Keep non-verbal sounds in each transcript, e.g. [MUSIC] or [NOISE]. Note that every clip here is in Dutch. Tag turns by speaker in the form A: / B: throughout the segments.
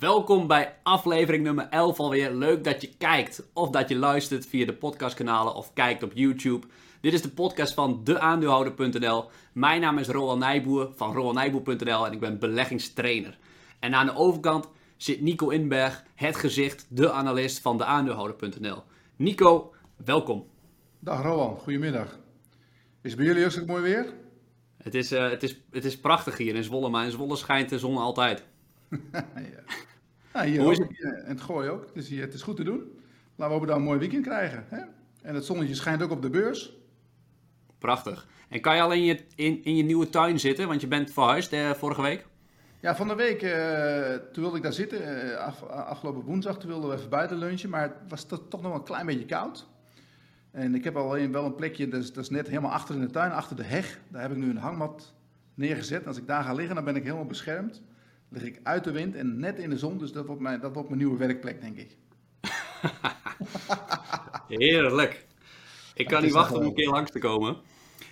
A: Welkom bij aflevering nummer 11 alweer. Leuk dat je kijkt of dat je luistert via de podcastkanalen of kijkt op YouTube. Dit is de podcast van deaandeelhouder.nl. Mijn naam is Roland Nijboer van rolandnijboer.nl en ik ben beleggingstrainer. En aan de overkant zit Nico Inberg, het gezicht, de analist van deaandeelhouder.nl. Nico, welkom.
B: Dag Roland, goedemiddag. Is het bij jullie ook mooi weer?
A: Het is, uh, het, is, het is prachtig hier in Zwolle, maar in Zwolle schijnt de zon altijd. [LAUGHS]
B: ja. Nou, hier Hoe is het? en het gooi ook. Is, hier, het is goed te doen. Laten we hopen dat een mooi weekend krijgen. Hè? En het zonnetje schijnt ook op de beurs.
A: Prachtig. En kan je al in je, in, in je nieuwe tuin zitten? Want je bent verhuisd eh, vorige week.
B: Ja, van de week, uh, toen wilde ik daar zitten. Uh, af, afgelopen woensdag, toen wilden we even buiten lunchen. Maar het was toch nog wel een klein beetje koud. En ik heb alleen wel een plekje, dat is, dat is net helemaal achter in de tuin, achter de heg. Daar heb ik nu een hangmat neergezet. als ik daar ga liggen, dan ben ik helemaal beschermd. Lig ik uit de wind en net in de zon. Dus dat wordt mijn, dat wordt mijn nieuwe werkplek, denk ik. [LAUGHS]
A: Heerlijk. Ik kan niet wachten om een keer langs te komen.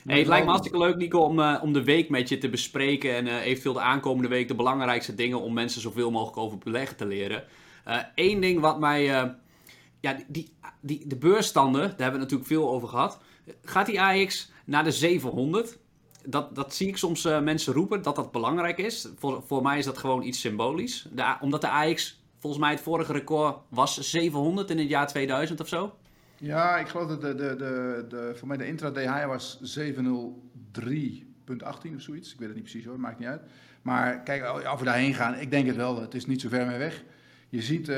A: Hey, het lijkt me hartstikke leuk, Nico, om, uh, om de week met je te bespreken. En uh, eventueel de aankomende week de belangrijkste dingen om mensen zoveel mogelijk over beleggen te leren. Eén uh, ding wat mij ja, die, die, de beursstanden, daar hebben we het natuurlijk veel over gehad. Gaat die AX naar de 700? Dat, dat zie ik soms uh, mensen roepen, dat dat belangrijk is. Voor, voor mij is dat gewoon iets symbolisch. Omdat de AX, volgens mij het vorige record was 700 in het jaar 2000 of zo.
B: Ja, ik geloof dat de, de, de, de, voor mij de intraday high was 703.18 of zoiets. Ik weet het niet precies hoor, maakt niet uit. Maar kijk, of we daarheen gaan, ik denk het wel. Het is niet zo ver mee weg. Je ziet... Uh,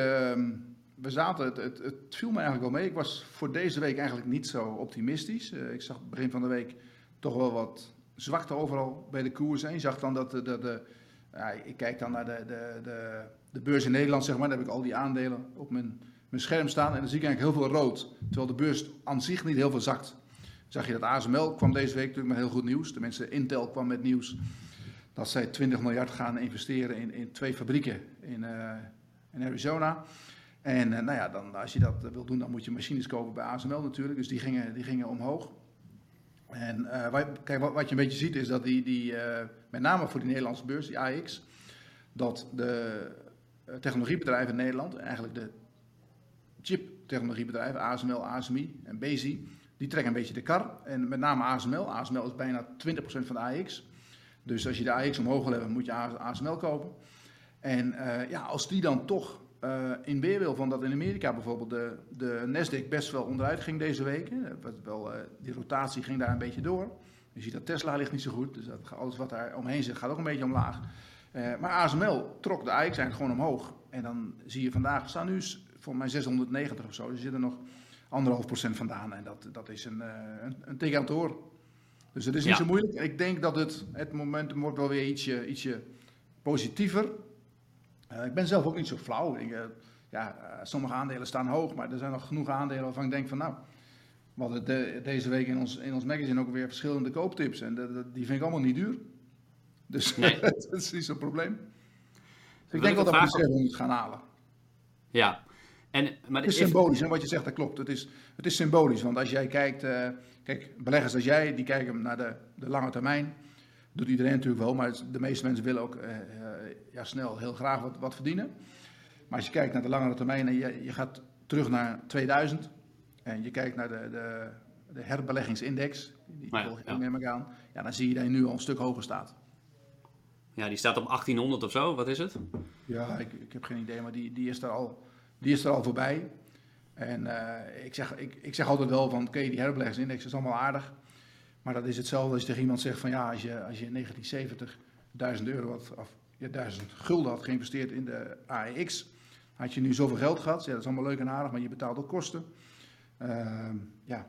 B: we zaten, het, het, het, viel me eigenlijk wel mee. Ik was voor deze week eigenlijk niet zo optimistisch. Uh, ik zag begin van de week toch wel wat zwakte overal bij de koers. En je zag dan dat de, de, de ja, ik kijk dan naar de, de, de, de beurs in Nederland, zeg maar. Daar heb ik al die aandelen op mijn, mijn scherm staan. En dan zie ik eigenlijk heel veel rood. Terwijl de beurs aan zich niet heel veel zakt. Zag je dat ASML kwam deze week natuurlijk met heel goed nieuws. Tenminste, Intel kwam met nieuws dat zij 20 miljard gaan investeren in, in twee fabrieken in, uh, in Arizona. En uh, nou ja, dan, als je dat wil doen, dan moet je machines kopen bij ASML natuurlijk. Dus die gingen, die gingen omhoog. En uh, wat, kijk, wat, je een beetje ziet is dat die, die uh, met name voor die Nederlandse beurs, die AX, dat de technologiebedrijven in Nederland, eigenlijk de chip-technologiebedrijven, ASML, ASMI en BESI, die trekken een beetje de kar. En met name ASML. ASML is bijna 20% van de AX. Dus als je de AX omhoog wil hebben, moet je ASML kopen. En ja, als die dan toch uh, in weerwil van dat in Amerika bijvoorbeeld de, de Nasdaq best wel onderuit ging deze week. Wel, uh, die rotatie ging daar een beetje door. Je ziet dat Tesla ligt niet zo goed, dus dat, alles wat daar omheen zit gaat ook een beetje omlaag. Uh, maar ASML trok de AX eigenlijk gewoon omhoog. En dan zie je vandaag, we staan nu voor mij 690 of zo, dus er zit er nog anderhalf procent vandaan. En dat, dat is een, een, een tik aan het horen. Dus het is niet ja. zo moeilijk. Ik denk dat het, het momentum wordt wel weer ietsje, ietsje positiever. Uh, ik ben zelf ook niet zo flauw. Ik, uh, ja, uh, sommige aandelen staan hoog, maar er zijn nog genoeg aandelen waarvan ik denk van nou, we hadden de, deze week in ons, in ons magazine ook weer verschillende kooptips en de, de, die vind ik allemaal niet duur. Dus [LAUGHS] nee. dat is niet zo'n probleem. Dus ik denk wel dat we de 700 gaan halen.
A: Ja. En, maar
B: het is symbolisch, en wat je zegt, dat klopt. Het is, het is symbolisch, want als jij kijkt, kijk, beleggers als jij, die kijken naar de, de lange termijn doet iedereen natuurlijk wel, maar de meeste mensen willen ook uh, ja, snel heel graag wat, wat, verdienen. Maar als je kijkt naar de langere termijn en je, je gaat terug naar 2000 en je kijkt naar de, de, de herbeleggingsindex, die volg ik ja. met aan, ja, dan zie je dat je nu al een stuk hoger staat.
A: Ja, die staat op 1800 of zo, wat is het?
B: Ja, ik, ik heb geen idee, maar die, die, is, er al, die is er al voorbij. En uh, ik, zeg, ik, ik zeg altijd wel van, oké, die herbeleggingsindex is allemaal aardig. Maar dat is hetzelfde als je tegen iemand zegt van ja, als je, als je in 1970 1000 euro had, of ja, 1000 gulden had geïnvesteerd in de AEX, had je nu zoveel geld gehad. Ja, dat is allemaal leuk en aardig, maar je betaalt ook kosten. Uh, ja,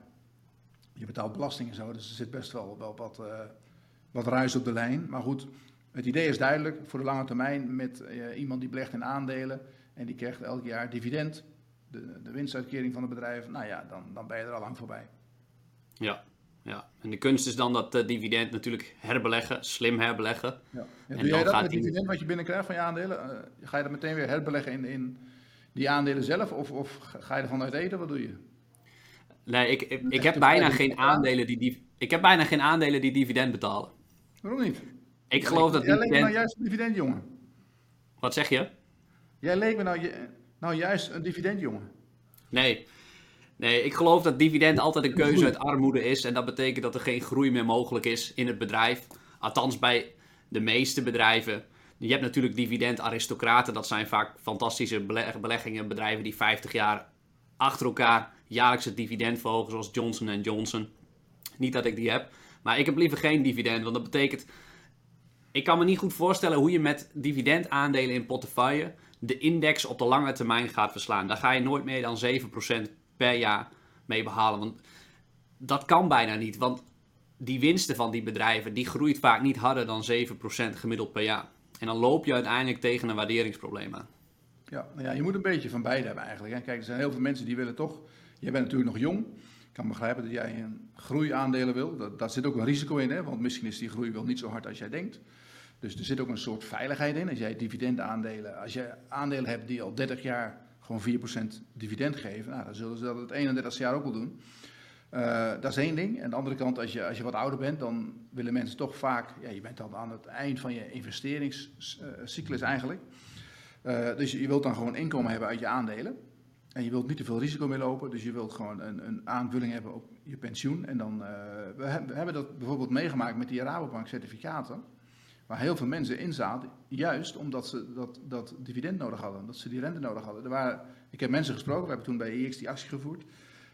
B: je betaalt belasting en zo, dus er zit best wel, wel wat, uh, wat ruis op de lijn. Maar goed, het idee is duidelijk voor de lange termijn met uh, iemand die belegt in aandelen en die krijgt elk jaar dividend, de, de winstuitkering van het bedrijf. Nou ja, dan, dan ben je er al lang voorbij.
A: Ja, ja, en de kunst is dan dat uh, dividend natuurlijk herbeleggen, slim herbeleggen. Ja.
B: Ja, doe jij dat met dividend wat je binnenkrijgt van je aandelen? Uh, ga je dat meteen weer herbeleggen in, in die aandelen zelf of, of ga je ervan uit eten? Wat doe je?
A: Nee, ik, ik, ik heb bijna geen aandelen die, die, ik heb bijna geen aandelen die dividend betalen.
B: Waarom niet?
A: Ik geloof dat
B: dividend... Jij nou juist dividend, jongen.
A: Wat zeg je?
B: Jij leek me nou, nou juist een dividendjongen.
A: Nee. Nee, ik geloof dat dividend altijd een keuze uit armoede is. En dat betekent dat er geen groei meer mogelijk is in het bedrijf. Althans bij de meeste bedrijven. Je hebt natuurlijk dividend-aristocraten. Dat zijn vaak fantastische beleggingen. Bedrijven die 50 jaar achter elkaar jaarlijks het dividend verhogen. Zoals Johnson Johnson. Niet dat ik die heb. Maar ik heb liever geen dividend. Want dat betekent... Ik kan me niet goed voorstellen hoe je met dividendaandelen in portefeuille de index op de lange termijn gaat verslaan. Daar ga je nooit meer dan 7% per jaar mee behalen. Want dat kan bijna niet. Want die winsten van die bedrijven, die groeit vaak niet harder dan 7% gemiddeld per jaar. En dan loop je uiteindelijk tegen een waarderingsprobleem aan.
B: Ja, nou ja, je moet een beetje van beide hebben eigenlijk. Kijk, er zijn heel veel mensen die willen toch... Jij bent natuurlijk nog jong. Ik kan begrijpen dat jij een groeiaandelen wil. Dat, daar zit ook een risico in, hè? want misschien is die groei wel niet zo hard als jij denkt. Dus er zit ook een soort veiligheid in. Als jij dividendaandelen, als je aandelen hebt die al 30 jaar gewoon 4% dividend geven, nou, dan zullen ze dat het 31 jaar ook wel doen. Uh, dat is één ding. En de andere kant, als je, als je wat ouder bent, dan willen mensen toch vaak, ja, je bent dan aan het eind van je investeringscyclus eigenlijk. Uh, dus je wilt dan gewoon inkomen hebben uit je aandelen. En je wilt niet te veel risico meer lopen, dus je wilt gewoon een, een aanvulling hebben op je pensioen. En dan, we, we, hebben dat bijvoorbeeld meegemaakt met die Rabobank certificaten waar heel veel mensen in zaten, juist omdat ze dat, dat dividend nodig hadden, dat ze die rente nodig hadden. Er waren, ik heb mensen gesproken, we hebben toen bij EX die actie gevoerd.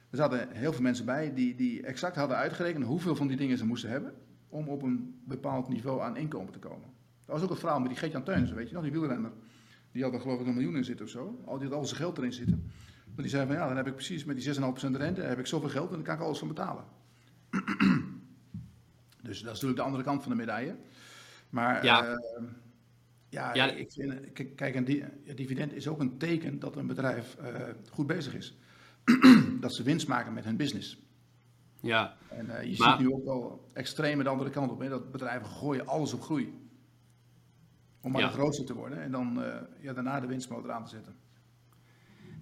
B: Er zaten heel veel mensen bij die, die exact hadden uitgerekend hoeveel van die dingen ze moesten hebben om op een bepaald niveau aan inkomen te komen. Dat was ook het verhaal met die Geert-Jan Teunissen, weet je nog, die wielrenner. Die had er geloof ik een miljoen in zitten of zo. Al die had al zijn geld erin zitten. Maar die zei van ja, dan heb ik precies met die 6,5% rente heb ik zoveel geld en dan kan ik alles van betalen. [CLEARS THROAT] dus dat is natuurlijk de andere kant van de medaille. Maar ja, uh, ja, ja, ik vind, kijk, een dividend is ook een teken dat een bedrijf uh, goed bezig is. [CLEARS THROAT] dat ze winst maken met hun business.
A: Ja.
B: En uh, je ziet nu ook wel extreem de andere kant op. Hè, dat bedrijven gooien alles op groei. Om maar ja. de grootste te worden en dan uh, ja, daarna de winstmotor aan te zetten.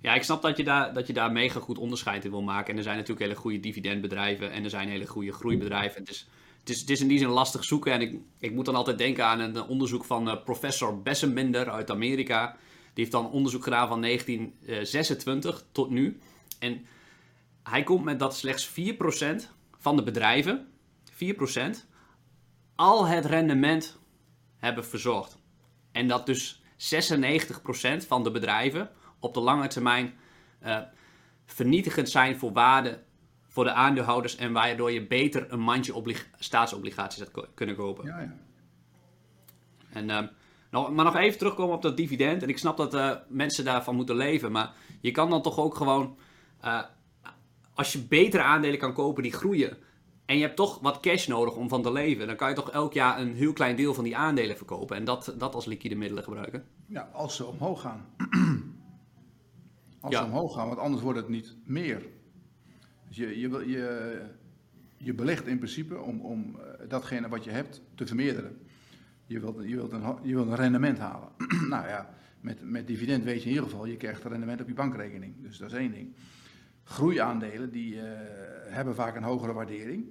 A: Ja, ik snap dat je, daar, dat je daar mega goed onderscheid in wil maken. En er zijn natuurlijk hele goede dividendbedrijven en er zijn hele goede groeibedrijven. Het is, het is, is in die zin lastig zoeken. En ik, ik moet dan altijd denken aan een onderzoek van uh, professor Bessenbinder uit Amerika. Die heeft dan onderzoek gedaan van 1926 tot nu. En hij komt met dat slechts 4% van de bedrijven, 4%, al het rendement hebben verzorgd. En dat dus 96% van de bedrijven op de lange termijn uh, vernietigend zijn voor waarde voor de aandeelhouders en waardoor je beter een mandje staatsobligaties had kunnen kopen. Ja, ja. En, nou, maar nog even terugkomen op dat dividend. En ik snap dat uh, mensen daarvan moeten leven. Maar je kan dan toch ook gewoon, uh, als je betere aandelen kan kopen die groeien. En je hebt toch wat cash nodig om van te leven. Dan kan je toch elk jaar een heel klein deel van die aandelen verkopen. En dat, dat als liquide middelen gebruiken.
B: Ja, als ze omhoog gaan. [CLEARS THROAT] als ze omhoog gaan, want anders wordt het niet meer. Je, je, je, je belegt in principe om, om eh, datgene wat je hebt te vermeerderen. Je wilt, je wilt, een, je wilt een rendement halen. [CLEARS THROAT] nou ja, met, met dividend weet je in ieder geval, je krijgt een rendement op je bankrekening. Dus dat is één ding. Groeiaandelen, die uh, hebben vaak een hogere waardering.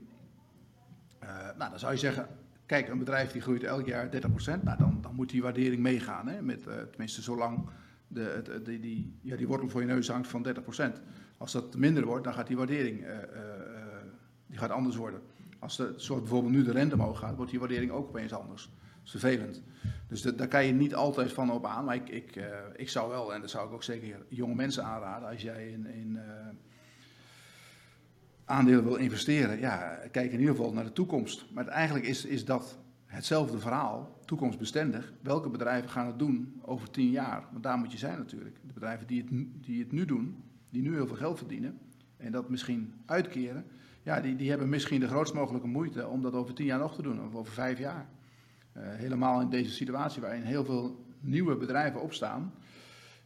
B: Uh, nou, dan zou je zeggen, kijk, een bedrijf die groeit elk jaar 30%, nou, dan, dan moet die waardering meegaan. Hè, met, tenminste, zolang de, die, ja, die wortel voor je neus hangt van 30%. Als dat minder wordt, dan gaat die waardering uh, uh, die gaat anders worden. Als de, zoals bijvoorbeeld nu de rente omhoog gaat, wordt die waardering ook opeens anders. Dat is vervelend. Dus daar kan je niet altijd van op aan. Maar ik, ik, ik zou wel, en dat zou ik ook zeker jonge mensen aanraden, als jij in, in aandelen wil investeren, ja, kijk in ieder geval naar de toekomst. Maar eigenlijk is, is dat hetzelfde verhaal, toekomstbestendig. Welke bedrijven gaan het doen over tien jaar? Want daar moet je zijn natuurlijk. De bedrijven die het, die het nu doen, die nu heel veel geld verdienen en dat misschien uitkeren, ja, die, die hebben misschien de grootst mogelijke moeite om dat over tien jaar nog te doen, of over vijf jaar. Uh, helemaal in deze situatie waarin heel veel nieuwe bedrijven opstaan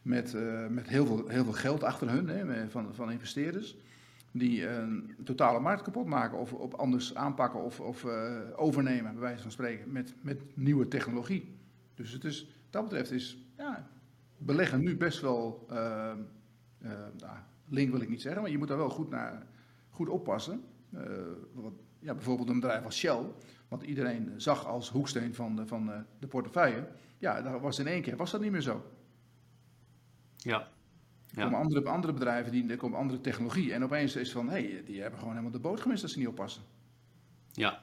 B: met, uh, met heel, veel, heel veel geld achter hun hè, van, van investeerders. Die een totale markt kapot maken of op anders aanpakken of, of uh, overnemen, bij wijze van spreken, met, met nieuwe technologie. Dus het is, dat betreft is ja, beleggen nu best wel uh, nou, link wil ik niet zeggen, maar je moet daar wel goed, naar, goed oppassen. Uh, wat, ja, bijvoorbeeld een bedrijf als Shell, wat iedereen zag als hoeksteen van de, van de portefeuille. Ja, daar was in één keer was dat niet meer zo. Ja. Er komen andere, andere bedrijven, die, er komt andere technologie. En opeens is het van, hé, hey, die hebben gewoon helemaal de boot gemist als ze niet oppassen.
A: Ja,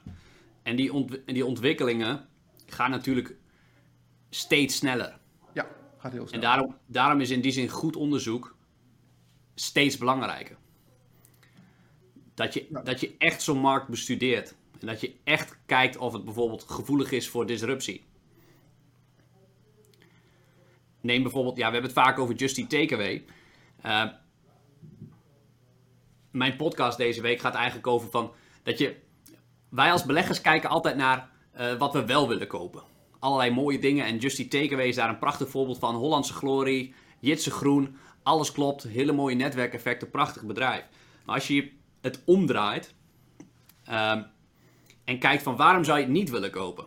A: en die, ont die ontwikkelingen gaan natuurlijk steeds sneller.
B: Ja, gaat heel snel.
A: En daarom, daarom is in die zin goed onderzoek steeds belangrijker. Dat je, dat je echt zo'n markt bestudeert. En dat je echt kijkt of het bijvoorbeeld gevoelig is voor disruptie. Neem bijvoorbeeld, ja, we hebben het vaak over Just Eat Takeaway. Uh, mijn podcast deze week gaat eigenlijk over van dat je. Wij als beleggers kijken altijd naar uh, wat we wel willen kopen. Allerlei mooie dingen en Just Eat Takeaway is daar een prachtig voorbeeld van. Hollandse Glorie, Jitse Groen, alles klopt, hele mooie netwerkeffecten, prachtig bedrijf. Maar als je het omdraait uh, en kijkt van waarom zou je het niet willen kopen?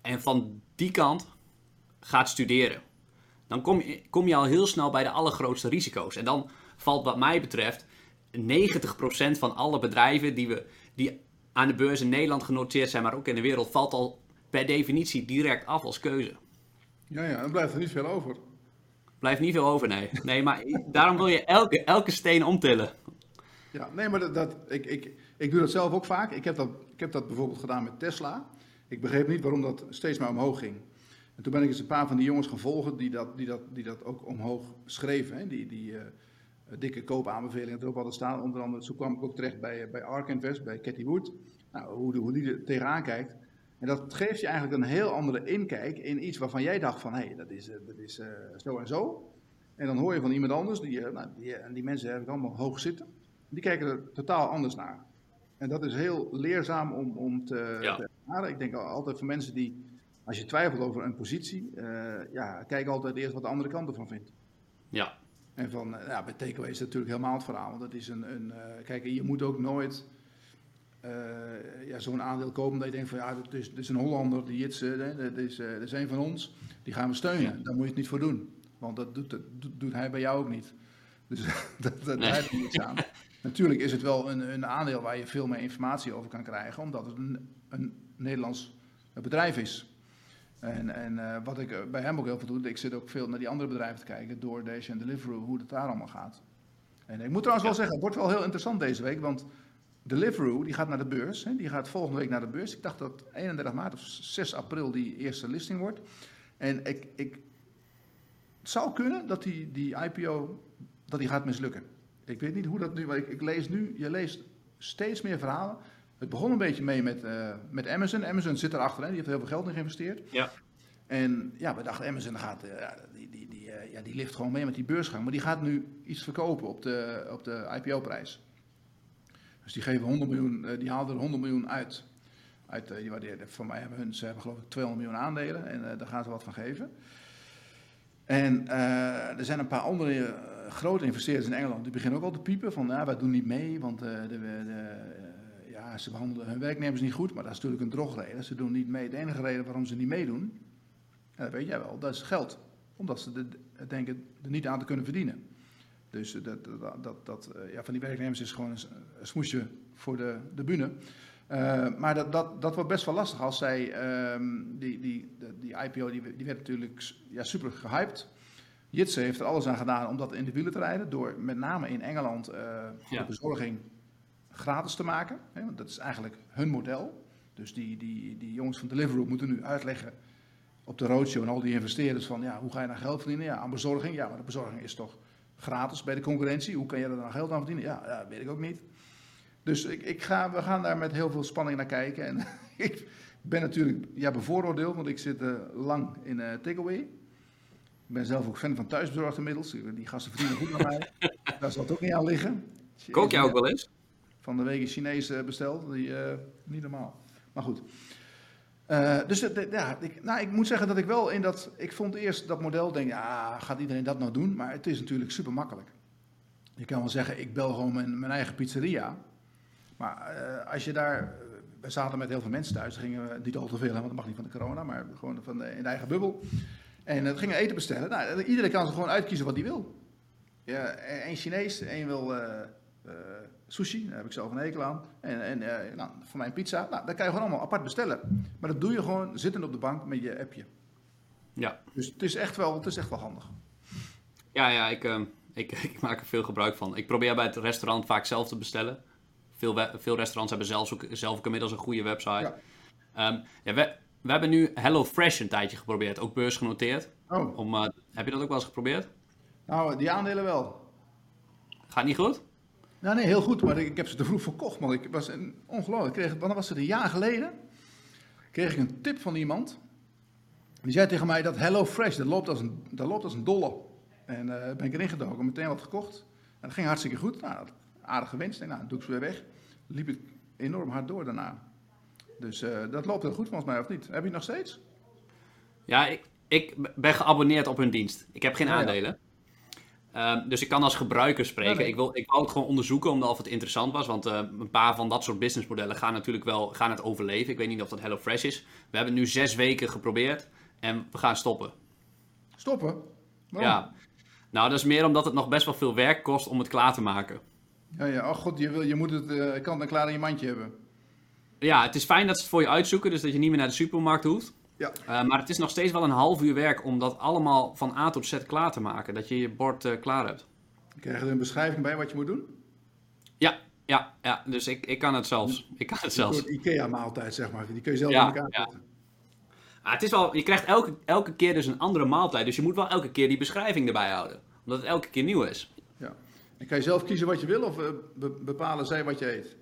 A: En van die kant gaat studeren dan kom je, kom je al heel snel bij de allergrootste risico's. En dan valt wat mij betreft 90% van alle bedrijven die, we, die aan de beurs in Nederland genoteerd zijn, maar ook in de wereld, valt al per definitie direct af als keuze.
B: Ja, ja, dan blijft er niet veel over.
A: Blijft niet veel over, nee. Nee, maar daarom wil je elke, elke steen omtillen.
B: Ja, nee, maar dat, dat, ik, ik, ik doe dat zelf ook vaak. Ik heb dat, ik heb dat bijvoorbeeld gedaan met Tesla. Ik begreep niet waarom dat steeds maar omhoog ging. En toen ben ik eens een paar van die jongens gaan volgen die dat, die dat, die dat ook omhoog schreven. Hè? Die, die uh, dikke koopaanbevelingen erop hadden staan. Onder andere, zo kwam ik ook terecht bij, bij Ark Invest, bij Cathy Wood. Nou, hoe, hoe die er tegenaan kijkt. En dat geeft je eigenlijk een heel andere inkijk in iets waarvan jij dacht van, hé, hey, dat is, uh, dat is uh, zo en zo. En dan hoor je van iemand anders, die, nou, die, en die mensen hebben allemaal hoog zitten. Die kijken er totaal anders naar. En dat is heel leerzaam om, om te, ja. te Ik denk altijd voor mensen die als je twijfelt over een positie, uh, ja, kijk altijd eerst wat de andere kant ervan vindt.
A: Ja.
B: En van, ja, bij takeaway is het natuurlijk helemaal het verhaal. Want dat is een, een kijk, je moet ook nooit ja, zo'n aandeel kopen dat je denkt van, ja, dat is, een Hollander, die dat, is, dat is een van ons, die gaan we steunen. Ja. Daar moet je het niet voor doen. Want dat doet, dat doet hij bij jou ook niet. Dus [LAUGHS] dat, dat nee. er niets aan. [LAUGHS] Natuurlijk is het wel een, een aandeel waar je veel meer informatie over kan krijgen, omdat het een, een Nederlands bedrijf is. En, en uh, wat ik eh, bij hem ook heel veel doe, ik zit ook veel naar die andere bedrijven te kijken, DoorDash en Deliveroo, hoe het daar allemaal gaat. En ik moet trouwens wel zeggen, het wordt wel heel interessant deze week, want Deliveroo die gaat naar de beurs, hè, die gaat volgende week naar de beurs. Ik dacht dat 31 maart of 6 april die eerste listing wordt. En ik, ik, het zou kunnen dat die, die IPO dat die gaat mislukken. Ik weet niet hoe dat nu, ik, ik lees nu, je leest steeds meer verhalen het begon een beetje mee met, uh, met Amazon. Amazon zit erachter, hè? die heeft heel veel geld in geïnvesteerd.
A: Ja.
B: En ja, we dachten Amazon gaat, uh, die, die, die, uh, ja, die lift gewoon mee met die beursgang. Maar die gaat nu iets verkopen op de, op de IPO-prijs. Dus die geven 100 miljoen, die haalden er 100 miljoen uit. uit die waardeerden, van mij hebben hun, ze hebben geloof ik 200 miljoen aandelen en daar gaan ze wat van geven. En er zijn een paar andere grote investeerders in Engeland, die beginnen ook al te piepen van, ja, wij doen niet mee, want de, de, ja, ze behandelen hun werknemers niet goed, maar dat is natuurlijk een drogreden. Ze doen niet mee. De enige reden waarom ze niet meedoen, dat weet jij wel, dat is geld. Omdat ze de, denken er niet aan te kunnen verdienen. Dus dat, dat, dat, dat ja, van die werknemers is gewoon een, smoesje voor de, de bühne. Uh, maar dat, dat, dat wordt best wel lastig als zij, um, die, die, die IPO, die, die werd natuurlijk ja, super gehyped. Jitse heeft er alles aan gedaan om dat in de wielen te rijden, door met name in Engeland uh, ja. de bezorging gratis te maken. Hè, want dat is eigenlijk hun model. Dus die, die, die jongens van Deliveroo moeten nu uitleggen op de roadshow en al die investeerders van ja, hoe ga je nou geld verdienen? Ja, aan bezorging. Ja, maar de bezorging is toch gratis bij de concurrentie. Hoe kan je er dan geld aan verdienen? Ja, ja weet ik ook niet. Dus ik, ik ga, we gaan daar met heel veel spanning naar kijken. En [LAUGHS] ik ben natuurlijk ja, bevooroordeeld, want ik zit uh, lang in uh, takeaway. Ik ben zelf ook fan van thuisbezorgd inmiddels. Die gasten verdienen goed naar mij. [LAUGHS] Daar zal het ook niet aan liggen.
A: Kook jij ook wel eens?
B: van de week een Chinees eh, besteld. Die, uh, niet normaal. Maar goed. Uh, dus ja, ik, nou, ik moet zeggen dat ik wel in dat. Ik vond eerst dat model, denk ja, gaat iedereen dat nou doen? Maar het is natuurlijk super makkelijk. Je kan wel zeggen, ik bel gewoon mijn, mijn eigen pizzeria. Maar uh, als je daar. We zaten met heel veel mensen thuis. Gingen we niet al te veel, want dat mag niet van de corona, maar gewoon van de, in de eigen bubbel. En uh, gingen eten bestellen. Nou, iedereen kan gewoon uitkiezen wat hij wil. Ja, één Chinees, één wil sushi, daar heb ik zelf een hekel aan. En, en uh, nou, voor mijn pizza, nou, dat kan je gewoon allemaal apart bestellen. Maar dat doe je gewoon zittend op de bank met je appje.
A: Ja.
B: Dus het is echt wel, het is echt wel handig.
A: Ja, ja ik, ehm, ik, [LAUGHS] ik maak er veel gebruik van. Ik probeer bij het restaurant vaak zelf te bestellen. Veel, veel restaurants hebben zelfs ook, zelf ook inmiddels een goede website.
B: Ja.
A: Ehm, ja, we, we hebben nu HelloFresh een tijdje geprobeerd, ook beursgenoteerd.
B: Oh,
A: Om, eh, heb je dat ook wel eens geprobeerd?
B: nou, die aandelen wel.
A: Gaat niet goed?
B: Ja, nee, heel goed, maar ik, ik heb ze te vroeg verkocht, man. Ik was een, ongelooflijk. Ik kreeg, wanneer was het een jaar geleden? Kreeg ik een tip van iemand. Die zei tegen mij dat HelloFresh, dat loopt als een, dat loopt als een dolle. En eh ben ik erin gedoken, meteen wat gekocht. En dat ging hartstikke goed. Nou, dat- aardig gewinst. Ik denk, nou, doe ik ze weer weg. Liep het enorm hard door daarna. Dus eh, dat loopt heel goed volgens mij, of niet? Heb je het nog steeds?
A: Ja, ik, ik ben geabonneerd op hun dienst. Ik heb geen
B: Ja, ja.
A: Ehm, dus ik kan als gebruiker spreken.
B: Ja, nee.
A: Ik, wil, ik wou het gewoon onderzoeken omdat of het interessant was. Want eh, een paar van dat soort businessmodellen gaan natuurlijk wel gaan het overleven. Ik weet niet of dat HelloFresh is. We hebben het nu zes weken geprobeerd en we gaan stoppen.
B: Stoppen? Waarom?
A: Ja. Nou, dat is meer omdat het nog best wel veel werk kost om het klaar te maken.
B: Ja, ja. Oh god, je, wil, je moet het eh, kant en klaar in je mandje hebben.
A: Ja, het is fijn dat ze het voor je uitzoeken, dus dat je niet meer naar de supermarkt hoeft.
B: Ja.
A: Eh, maar het is nog steeds wel een half uur werk om dat allemaal van A tot Z klaar te maken. Dat je je bord eh, klaar hebt.
B: Krijg je er een beschrijving bij wat je moet doen?
A: Ja, ja, ja. Dus ik, ik kan het zelfs. Ik kan het
B: Een
A: zelfs.
B: soort IKEA-maaltijd, zeg maar. Die kun je zelf
A: Ja,
B: in elkaar
A: ja.
B: zetten.
A: Ah, het is wel, je krijgt elke, elke keer dus een andere maaltijd. Dus je moet wel elke keer die beschrijving erbij houden. Omdat het elke keer nieuw is.
B: Ja. En kan je zelf kiezen wat je wil of eh, be- bepalen zij wat je eet?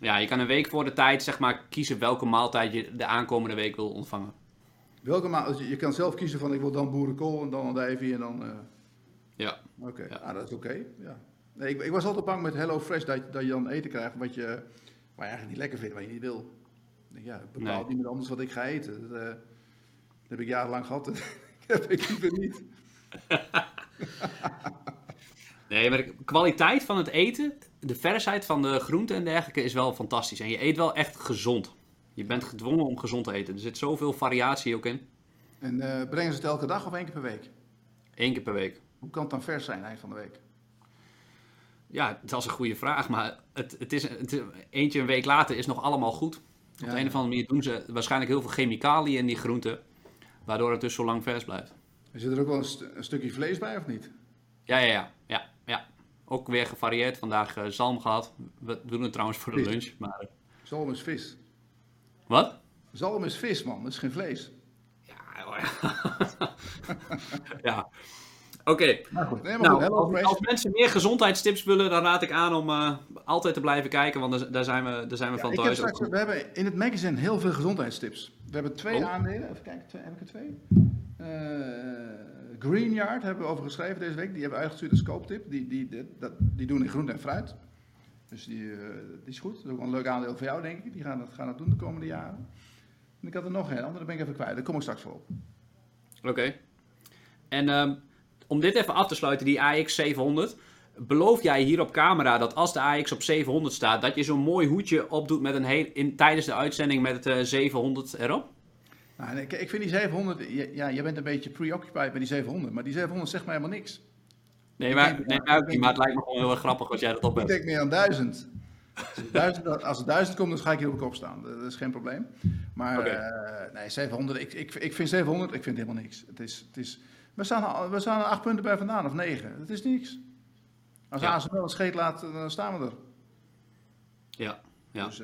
A: Ja, je kan een week voor de tijd zeg maar kiezen welke maaltijd je de aankomende week wil ontvangen.
B: Welke dus je, kan zelf kiezen van ik wil dan boerenkool en dan andijvie en dan... eh,
A: Ja.
B: Oké,
A: Ja.
B: ah, dat is oké. Ja. Nee, ik, ik was altijd bang met HelloFresh dat, dat je dan eten krijgt wat je, je eigenlijk niet lekker vindt, wat je niet wil. Ik ja, bepaalt
A: Nee.
B: niemand anders wat ik ga eten. Dat, eh, dat heb ik jarenlang gehad. [LAUGHS] dat heb ik liever niet. [LAUGHS]
A: Nee, maar de kwaliteit van het eten, de versheid van de groenten en dergelijke is wel fantastisch. En je eet wel echt gezond. Je bent gedwongen om gezond te eten. Er zit zoveel variatie ook in.
B: En eh, brengen ze het elke dag of één keer per week?
A: Eén keer per week.
B: Hoe kan het dan vers zijn eind van de week?
A: Ja, dat is een goede vraag. Maar het, het is, het is- eentje een week later is nog allemaal goed. Op de een of andere manier doen ze waarschijnlijk heel veel chemicaliën in die groenten. Waardoor het dus zo lang vers blijft.
B: Er zit er ook wel een, st- een stukje vlees bij of niet?
A: Ja, ja, ja. ja, ja. Ook weer gevarieerd. Vandaag eh, zalm gehad. We doen het trouwens voor de
B: Vis.
A: lunch. Maar,
B: Zalm is vis.
A: Wat?
B: Zalm is vis, man. Dat is geen vlees.
A: Ja, ja. [LAUGHS] ja. Oké.
B: Nee,
A: Nou, als, mensen meer gezondheidstips willen, dan raad ik aan om eh, altijd te blijven kijken, want daar, daar zijn we, daar zijn we
B: Ja,
A: van thuis.
B: straks, we hebben in het magazine heel veel gezondheidstips. We hebben twee
A: Oh.
B: aandelen. Even kijken, twee, heb ik er twee? Eh Greenyard hebben we over geschreven deze week. Die hebben we uitgestuurd als kooptip. Die, die, die, dat, die doen in groente en fruit. Dus die, eh, die is goed. Dat is ook wel een leuk aandeel voor jou, denk ik. Die gaan dat, gaan dat doen de komende jaren. En ik had er nog een andere, ben ik even kwijt. Daar kom ik straks voor op.
A: Oké. En ehm, om dit even af te sluiten, die AX 700. Beloof jij hier op camera dat als de AX op 700 staat, dat je zo'n mooi hoedje opdoet met een heel, in, tijdens de uitzending met het eh, 700 erop?
B: Nou, ik, ik vind die 700, ja, je bent een beetje preoccupied met die 700, maar die 700 zegt mij helemaal niks.
A: Nee,
B: Ik
A: maar, nee, maar ook maar het lijkt me gewoon heel erg grappig als jij dat op
B: Ik
A: hebt.
B: denk meer aan 1000. Als het 1000, als het 1000 komt, dan ga ik hier op de kop staan. Dat is geen probleem. Maar eh, nee, 700, ik, ik, ik vind 700, ik vind helemaal niks. Het is, het is, we, staan, we staan er acht punten bij vandaan, of negen. Het is niks. Als
A: Ja.
B: ASML een scheet laat, dan staan we er.
A: Ja, ja.
B: Dus,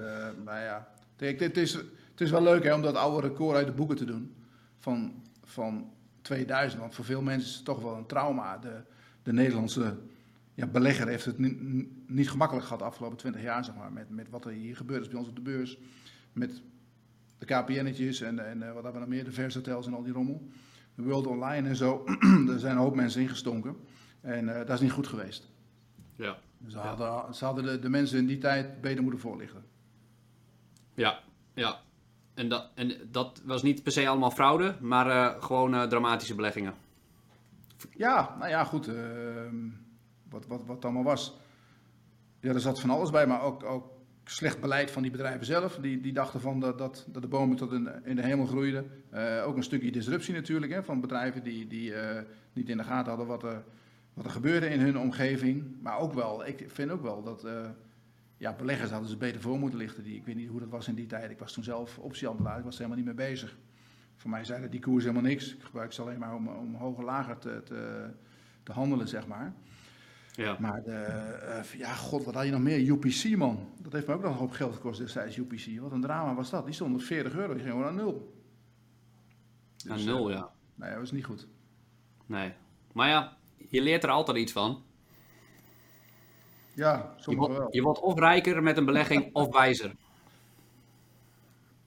B: nou ja. Kijk, het, is, het is wel leuk hè, om dat oude record uit de boeken te doen. Van, van 2000. Want voor veel mensen is het toch wel een trauma. De, de Nederlandse ja, belegger heeft het ni- niet gemakkelijk gehad de afgelopen 20 jaar. Zeg maar, met, met wat er hier gebeurd is bij ons op de beurs. Met de KPN'tjes en, en eh, wat hebben we nog meer. De vershotels en al die rommel. De World Online en zo. [CLEARS THROAT] Daar zijn een hoop mensen ingestonken. En eh, dat is niet goed geweest.
A: ja.
B: Ze hadden, ze hadden de, de mensen in die tijd beter moeten voorlichten.
A: Ja, ja. En dat, en dat was niet per se allemaal fraude, maar eh, gewoon dramatische beleggingen.
B: Ja, nou ja, goed. ehm, wat, wat, wat allemaal was. Ja, er zat van alles bij, maar ook, ook slecht beleid van die bedrijven zelf. Die, die dachten van dat, dat, dat de bomen tot in, in de hemel groeiden. Eh, ook een stukje disruptie natuurlijk, hè, van bedrijven die, die eh, niet in de gaten hadden wat er, wat er gebeurde in hun omgeving. Maar ook wel, ik vind ook wel dat eh, ja, beleggers hadden ze beter voor moeten lichten. Die, ik weet niet hoe dat was in die tijd. Ik was toen zelf optiehandelaar, ik was er helemaal niet mee bezig. Voor mij zeiden die koers helemaal niks. Ik gebruik ze alleen maar om, om hoger lager te, te, te handelen, zeg maar.
A: Ja.
B: Maar de, eh, ja, god, wat had je nog meer? UPC, man. Dat heeft me ook nog een hoop geld gekost destijds, UPC. Wat een drama was dat. Die stond op 40 euro, die ging gewoon aan nul.
A: Aan
B: Dus,
A: nul,
B: eh,
A: ja.
B: Nee, dat was niet goed.
A: Nee. Maar ja, je leert er altijd iets van.
B: Ja,
A: Je wordt,
B: wel.
A: je wordt of rijker met een belegging [LAUGHS] of wijzer.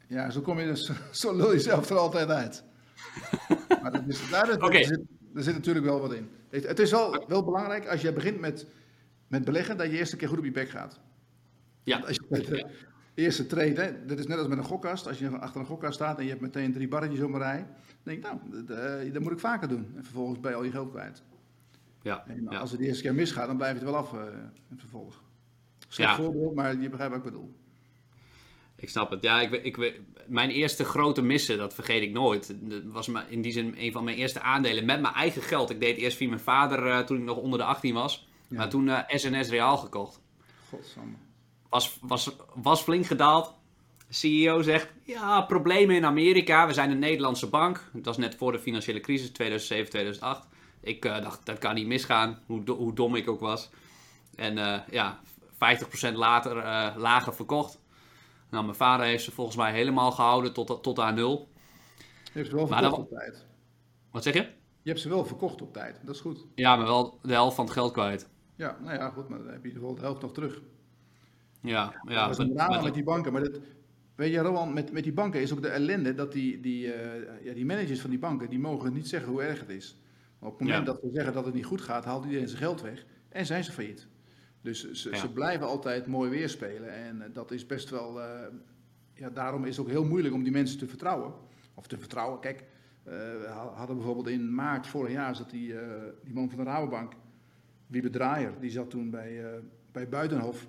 B: Ja, zo kom je dus, [LAUGHS] zo lul je zelf er altijd uit. [LAUGHS] maar dat is, daar, er, zit, er zit natuurlijk wel wat in. Het, het is wel, wel belangrijk als je begint met, met beleggen, dat je eerst een keer goed op je bek gaat.
A: Ja.
B: Want Als je met de eerste trade, hè, dat is net als met een gokkast. Als je achter een gokkast staat en je hebt meteen drie barretjes op een rij. Dan denk ik, nou, dat, eh, dat moet ik vaker doen. En vervolgens ben je al je geld kwijt.
A: Ja.
B: En als het de eerste keer misgaat, dan blijf je het wel af eh, in vervolg. Slecht
A: Ja.
B: voorbeeld, maar je begrijpt wat ik bedoel.
A: Ik snap het. Ja, ik, ik, mijn eerste grote missen, dat vergeet ik nooit. Dat was in die zin een van mijn eerste aandelen met mijn eigen geld. Ik deed eerst via mijn vader eh, toen ik nog onder de 18 was.
B: Ja.
A: Maar toen eh, SNS Reaal gekocht.
B: Godsamme.
A: Was, was, was flink gedaald. CEO zegt, ja, problemen in Amerika. We zijn een Nederlandse bank. Dat was net voor de financiële crisis, 2007, 2008. Ik eh, dacht, dat kan niet misgaan, hoe, do- hoe dom ik ook was. En eh, ja, 50% later eh, lager verkocht. Nou, mijn vader heeft ze volgens mij helemaal gehouden tot, tot aan nul.
B: Je hebt ze wel verkocht op tijd.
A: Wat zeg je?
B: Je hebt ze wel verkocht op tijd, dat is goed.
A: Ja, maar wel de helft van het geld kwijt.
B: Ja, nou ja, goed, maar dan heb je in ieder geval de helft nog terug.
A: Ja,
B: Ja,
A: ja.
B: dat is een drama
A: met-
B: die banken. Maar dat, weet je, Rowan, met, met die banken is ook de ellende dat die, die, eh, ja, die managers van die banken, die mogen niet zeggen hoe erg het is. Maar op het moment
A: Ja.
B: dat we zeggen dat het niet goed gaat, haalt iedereen zijn geld weg en zijn ze failliet. Dus ze,
A: Ja.
B: ze blijven altijd mooi weerspelen. En eh, dat is best wel. eh, ja, daarom is het ook heel moeilijk om die mensen te vertrouwen. Of te vertrouwen. Kijk, eh, we ha- hadden bijvoorbeeld in maart vorig jaar zat die, die man van de Rabobank, Wiebe Draaier, die zat toen bij, bij Buitenhof.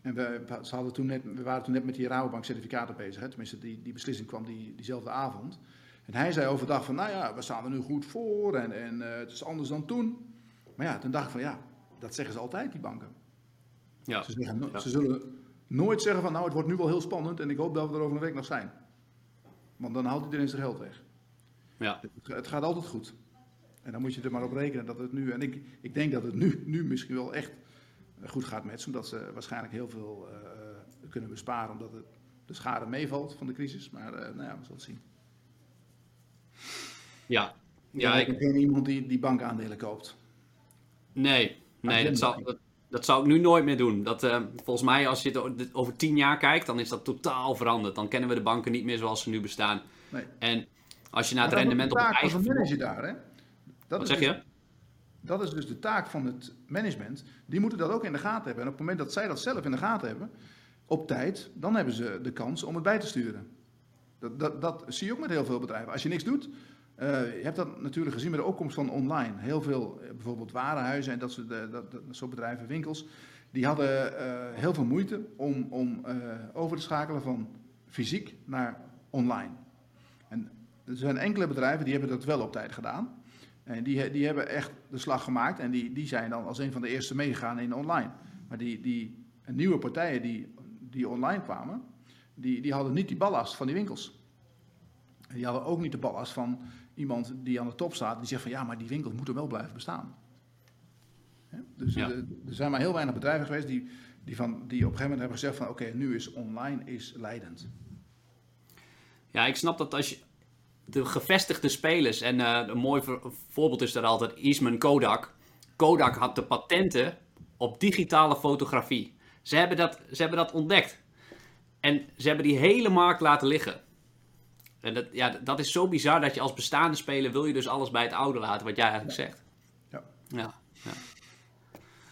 B: En we, ze hadden toen net, we waren toen net met die Rabobank certificaten bezig. Hè? Tenminste, die, die beslissing kwam die, diezelfde avond. En hij zei overdag van, nou ja, we staan er nu goed voor en, en het is anders dan toen. Maar ja, toen dacht ik van, ja, dat zeggen ze altijd, die banken.
A: ja.
B: Ze, zeggen,
A: Ja.
B: ze zullen nooit zeggen van, nou, het wordt nu wel heel spannend en ik hoop dat we er over een week nog zijn. Want dan haalt iedereen zijn geld weg.
A: Ja.
B: Het, het gaat altijd goed. En dan moet je er maar op rekenen dat het nu, en ik, ik denk dat het nu, nu misschien wel echt goed gaat met ze, omdat ze waarschijnlijk heel veel eh, kunnen besparen, omdat het, de schade meevalt van de crisis. Maar eh, nou ja, we zullen het zien.
A: Ja,
B: Ja, ik, ken iemand die, die bankaandelen koopt.
A: nee, nee dat, zou, dat, dat zou ik nu nooit meer doen. Dat, eh, volgens mij, als je het over tien jaar kijkt, dan is dat totaal veranderd. Dan kennen we de banken niet meer zoals ze nu bestaan.
B: Nee.
A: En als je naar het
B: dat is
A: rendement
B: de
A: op het eigen...
B: zo'n manager daar, hè? Dat
A: Wat
B: is
A: zeg
B: dus-
A: je?
B: Dat is dus de taak van het management. Die moeten dat ook in de gaten hebben. En op het moment dat zij dat zelf in de gaten hebben, op tijd, dan hebben ze de kans om het bij te sturen. Dat, dat, dat zie je ook met heel veel bedrijven. Als je niks doet, eh, je hebt dat natuurlijk gezien met de opkomst van online. Heel veel, eh, bijvoorbeeld warenhuizen en dat soort, eh, dat, bedrijven, winkels, die hadden heel veel moeite om, om over te schakelen van fysiek naar online. En er zijn enkele bedrijven die hebben dat wel op tijd gedaan. En die, die hebben echt de slag gemaakt en die, die zijn dan als een van de eerste meegegaan in online. Maar die, die nieuwe partijen die, die online kwamen, die, die hadden niet die ballast van die winkels. Die hadden ook niet de ballast van iemand die aan de top staat, die zegt van ja, maar die winkels moeten wel blijven bestaan. Hè? Dus
A: Ja.
B: er, er zijn maar heel weinig bedrijven geweest die, die, van, die op een gegeven moment hebben gezegd van oké, nu is online is leidend.
A: Ja, ik snap dat als je de gevestigde spelers, en eh, een mooi voor- voorbeeld is daar altijd Eastman Kodak. Kodak had de patenten op digitale fotografie. Ze hebben dat, ze hebben dat ontdekt. En ze hebben die hele markt laten liggen. En dat, ja, dat is zo bizar dat je als bestaande speler wil je dus alles bij het oude laten, wat jij eigenlijk zegt.
B: Ja.
A: Ja, ja.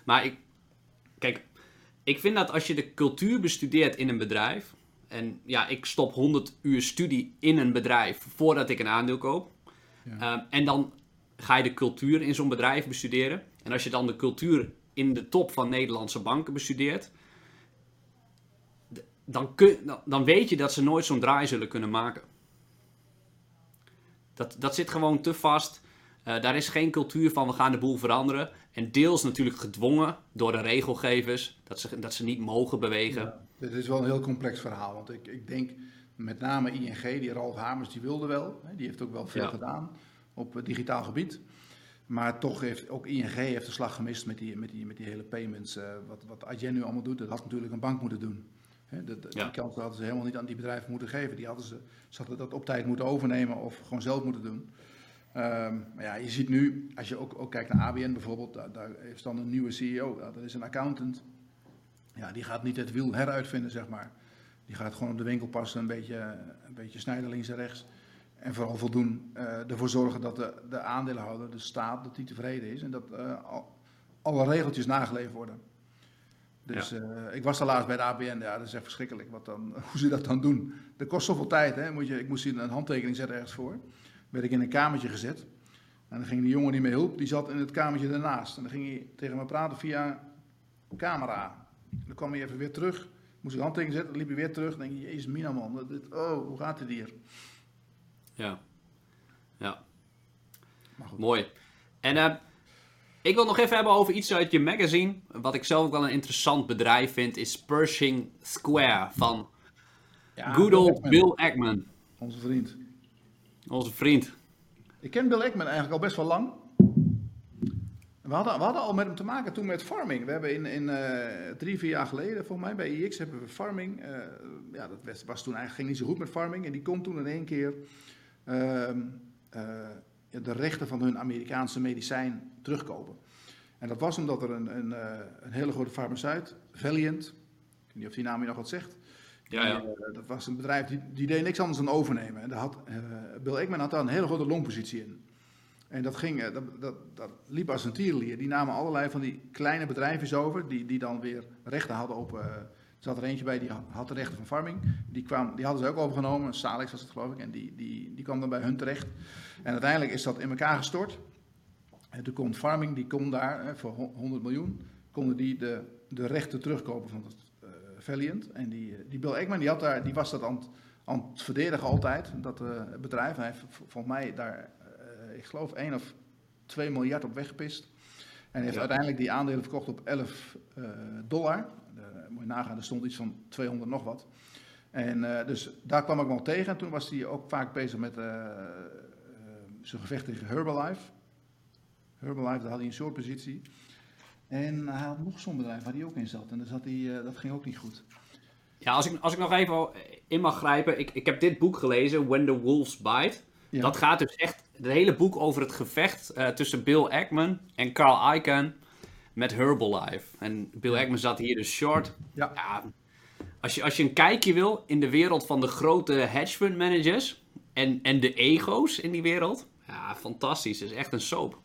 A: Maar ik, kijk, ik vind dat als je de cultuur bestudeert in een bedrijf, en ja, ik stop 100 uur studie in een bedrijf voordat ik een aandeel koop,
B: Ja.
A: Ehm, en dan ga je de cultuur in zo'n bedrijf bestuderen. En als je dan de cultuur in de top van Nederlandse banken bestudeert, dan, kun, dan weet je dat ze nooit zo'n draai zullen kunnen maken. Dat, dat zit gewoon te vast. Eh, daar is geen cultuur van we gaan de boel veranderen. En deels natuurlijk gedwongen door de regelgevers dat ze, dat ze niet mogen bewegen.
B: Ja, dit is wel een heel complex verhaal. Want ik, ik denk met name ING, die Ralf Hamers, die wilde wel. Hè, die heeft ook wel veel
A: Ja.
B: gedaan op het digitaal gebied. Maar toch heeft ook ING heeft de slag gemist met die, met die, met die hele payments. Uh, wat, wat Adyen nu allemaal doet, dat had natuurlijk een bank moeten doen. He, dat, ja. Die kant hadden ze helemaal niet aan die bedrijven moeten geven. Die hadden ze, ze hadden dat op tijd moeten overnemen of gewoon zelf moeten doen. Um, maar ja, je ziet nu, als je ook, ook kijkt naar ABN bijvoorbeeld, daar, daar heeft dan een nieuwe CEO, dat is een accountant. Ja, die gaat niet het wiel heruitvinden, zeg maar. Die gaat gewoon op de winkel passen, een beetje, een beetje snijden links en rechts. En vooral voldoen, uh, ervoor zorgen dat de, de aandeelhouder, de staat, dat die tevreden is. En dat uh, al, alle regeltjes nageleefd worden. Dus ja. uh, ik was daar laatst bij de ABN, ja, dat is echt verschrikkelijk wat dan, [LAUGHS] hoe ze dat dan doen. Dat kost zoveel tijd, hè. Moet je, ik moest hier een handtekening zetten ergens voor. Werd ik in een kamertje gezet. En dan ging die jongen die me hielp, die zat in het kamertje daarnaast. En dan ging hij tegen me praten via camera. Dan kwam hij even weer terug. Moest ik handtekening zetten, dan liep hij weer terug. Dan denk je, jezus mina man, dit, oh, hoe gaat het hier?
A: Ja. Ja. Mooi. En uh, ik wil nog even hebben over iets uit je magazine. Wat ik zelf ook wel een interessant bedrijf vind, is Pershing Square van ja, good old Bill Ackman.
B: Onze vriend.
A: Onze vriend.
B: Ik ken Bill Ackman eigenlijk al best wel lang. We hadden, we hadden al met hem te maken toen met farming. We hebben in, in uh, drie, vier jaar geleden, volgens mij bij IX, hebben we farming. Uh, ja, dat was, was toen eigenlijk ging niet zo goed met farming. En die kon toen in één keer uh, de rechten van hun Amerikaanse medicijn terugkopen. En dat was omdat er een, een, een hele grote farmaceut, Valiant, ik weet niet of die naam je nog wat zegt.
A: Ja, ja.
B: Die, dat was een bedrijf die, die deed niks anders dan overnemen. En daar had, Bill Ackman had daar een hele grote longpositie in. En dat, ging, dat, dat, dat liep als een tierenlier. Die namen allerlei van die kleine bedrijfjes over, die, die dan weer rechten hadden op... Uh, zat er eentje bij, die had de rechten van farming. Die, kwam, die hadden ze ook overgenomen, Salix was het geloof ik, en die, die, die kwam dan bij hun terecht. En uiteindelijk is dat in elkaar gestort. En toen kon farming, die kon daar voor 100 miljoen, konden die de, de rechten terugkopen van het uh, Valiant. En die, die Bill Eggman, die, had daar, die was dat aan, aan het verdedigen altijd, dat uh, bedrijf. Hij heeft volgens mij daar ik geloof 1 of 2 miljard op weggepist. En heeft ja. uiteindelijk die aandelen verkocht op 11 uh, dollar. Uh, moet je nagaan, er stond iets van 200 nog wat. En uh, dus daar kwam ik wel tegen. En toen was hij ook vaak bezig met zijn gevecht tegen Herbalife. Herbalife, daar had hij een soort positie. En hij had nog zo'n bedrijf waar hij ook in zat. En dus had hij, dat ging ook niet goed.
A: Ja, als ik, als ik nog even in mag grijpen. Ik, ik heb dit boek gelezen, When the Wolves Bite. Ja. Dat gaat dus echt het hele boek over het gevecht uh, tussen Bill Ackman en Carl Icahn met Herbalife. En Bill Ackman zat hier dus short.
B: Ja.
A: ja. als, je, als je een kijkje wil in de wereld van de grote hedge fund managers en, en de ego's in die wereld. Ja, fantastisch. Het is echt een soap.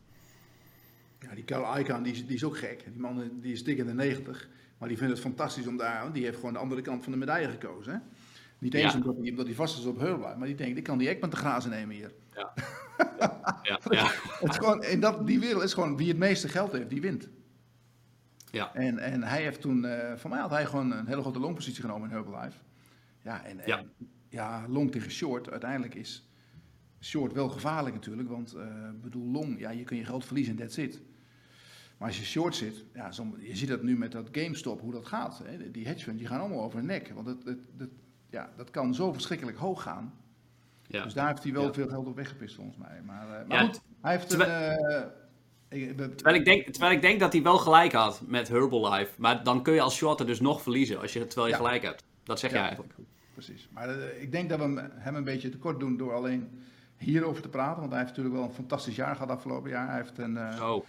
B: Ja, die Carl Icahn die, die is ook gek. Die man die is dik in de 90. Maar die vindt het fantastisch om daar... Die heeft gewoon de andere kant van de medaille gekozen. Hè? Niet eens ja. omdat, hij, omdat hij vast is op Herbalife. Maar die denkt, ik kan die Ekman te grazen nemen hier.
A: Ja. [LAUGHS] ja, ja.
B: het is gewoon, in dat, die wereld is gewoon wie het meeste geld heeft, die wint.
A: Ja.
B: En, en hij heeft toen, uh, voor mij had hij gewoon een hele grote longpositie genomen in Herbalife. Ja, en,
A: ja.
B: en ja, long tegen short, uiteindelijk is short wel gevaarlijk natuurlijk. Want uh, bedoel, long, ja, je kun je geld verliezen en that's it. Maar als je short zit, ja, je ziet dat nu met dat GameStop, hoe dat gaat. Hè? Die hedge funds, die gaan allemaal over hun nek. Want het, het, het, ja, dat kan zo verschrikkelijk hoog gaan. Ja. Dus daar heeft hij wel ja. veel geld op weggepist volgens mij. Maar, uh, maar ja, goed, hij heeft een...
A: Uh, ik, terwijl, ik denk, terwijl ik denk dat hij wel gelijk had met Herbalife. Maar dan kun je als shorter dus nog verliezen als je, terwijl je gelijk hebt. Dat zeg je eigenlijk.
B: Precies. Maar uh, ik denk dat we hem een beetje tekort doen door alleen hierover te praten. Want hij heeft natuurlijk wel een fantastisch jaar gehad afgelopen jaar. Hij heeft een...
A: Zo.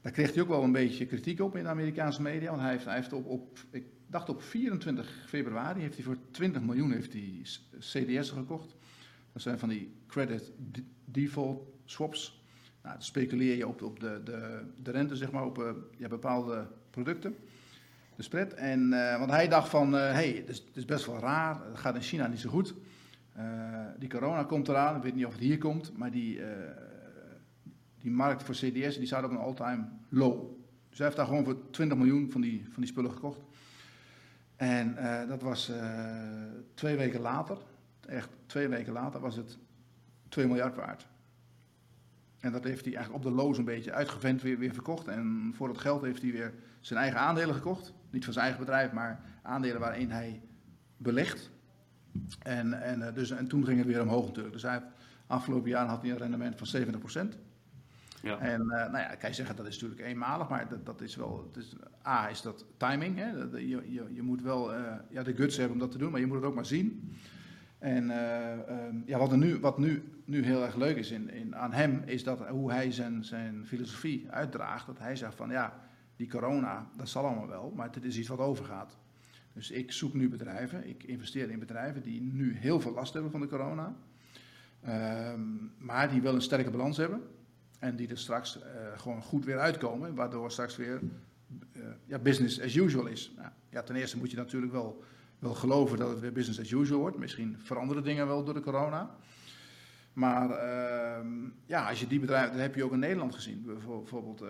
B: Daar kreeg hij ook wel een beetje kritiek op in de Amerikaanse media. Want hij heeft, hij heeft op, op ik dacht op 24 februari, heeft hij voor 20 miljoen heeft hij CDS'en gekocht. Dat zijn van die credit default swaps. Nou, dan speculeer je op, op de, de, de rente, zeg maar, op ja, bepaalde producten. De spread. En, uh, want hij dacht van, hé, uh, hey, het, is, best wel raar, het gaat in China niet zo goed. die corona komt eraan, ik weet niet of het hier komt, maar die, die markt voor CDS die staat op een all-time low. Dus hij heeft daar gewoon voor 20 miljoen van die, van die spullen gekocht. En dat was twee weken later, echt twee weken later, was het 2 miljard waard. En dat heeft hij eigenlijk op de loos een beetje uitgevent weer, weer verkocht. En voor dat geld heeft hij weer zijn eigen aandelen gekocht. Niet van zijn eigen bedrijf, maar aandelen waarin hij belegt. En, en, dus, en toen ging het weer omhoog natuurlijk. Dus hij heeft, afgelopen jaar had hij een rendement van 70%. Ja. En uh, nou ja, kan je zeggen dat is natuurlijk eenmalig, maar dat, dat is wel. Het is, A is dat timing. Hè? Je, je, je moet wel uh, ja, de guts hebben om dat te doen, maar je moet het ook maar zien. En uh, um, ja, wat, er nu, wat nu, nu heel erg leuk is in, in, aan hem, is dat hoe hij zijn, zijn filosofie uitdraagt. Dat hij zegt van ja, die corona, dat zal allemaal wel, maar dit is iets wat overgaat. Dus ik zoek nu bedrijven, ik investeer in bedrijven die nu heel veel last hebben van de corona. Um, maar die wel een sterke balans hebben. En die er straks uh, gewoon goed weer uitkomen, waardoor straks weer uh, ja, business as usual is. Nou, ja, ten eerste moet je natuurlijk wel, wel geloven dat het weer business as usual wordt. Misschien veranderen dingen wel door de corona. Maar uh, ja, als je die bedrijven, dat heb je ook in Nederland gezien. Bijvoorbeeld, uh,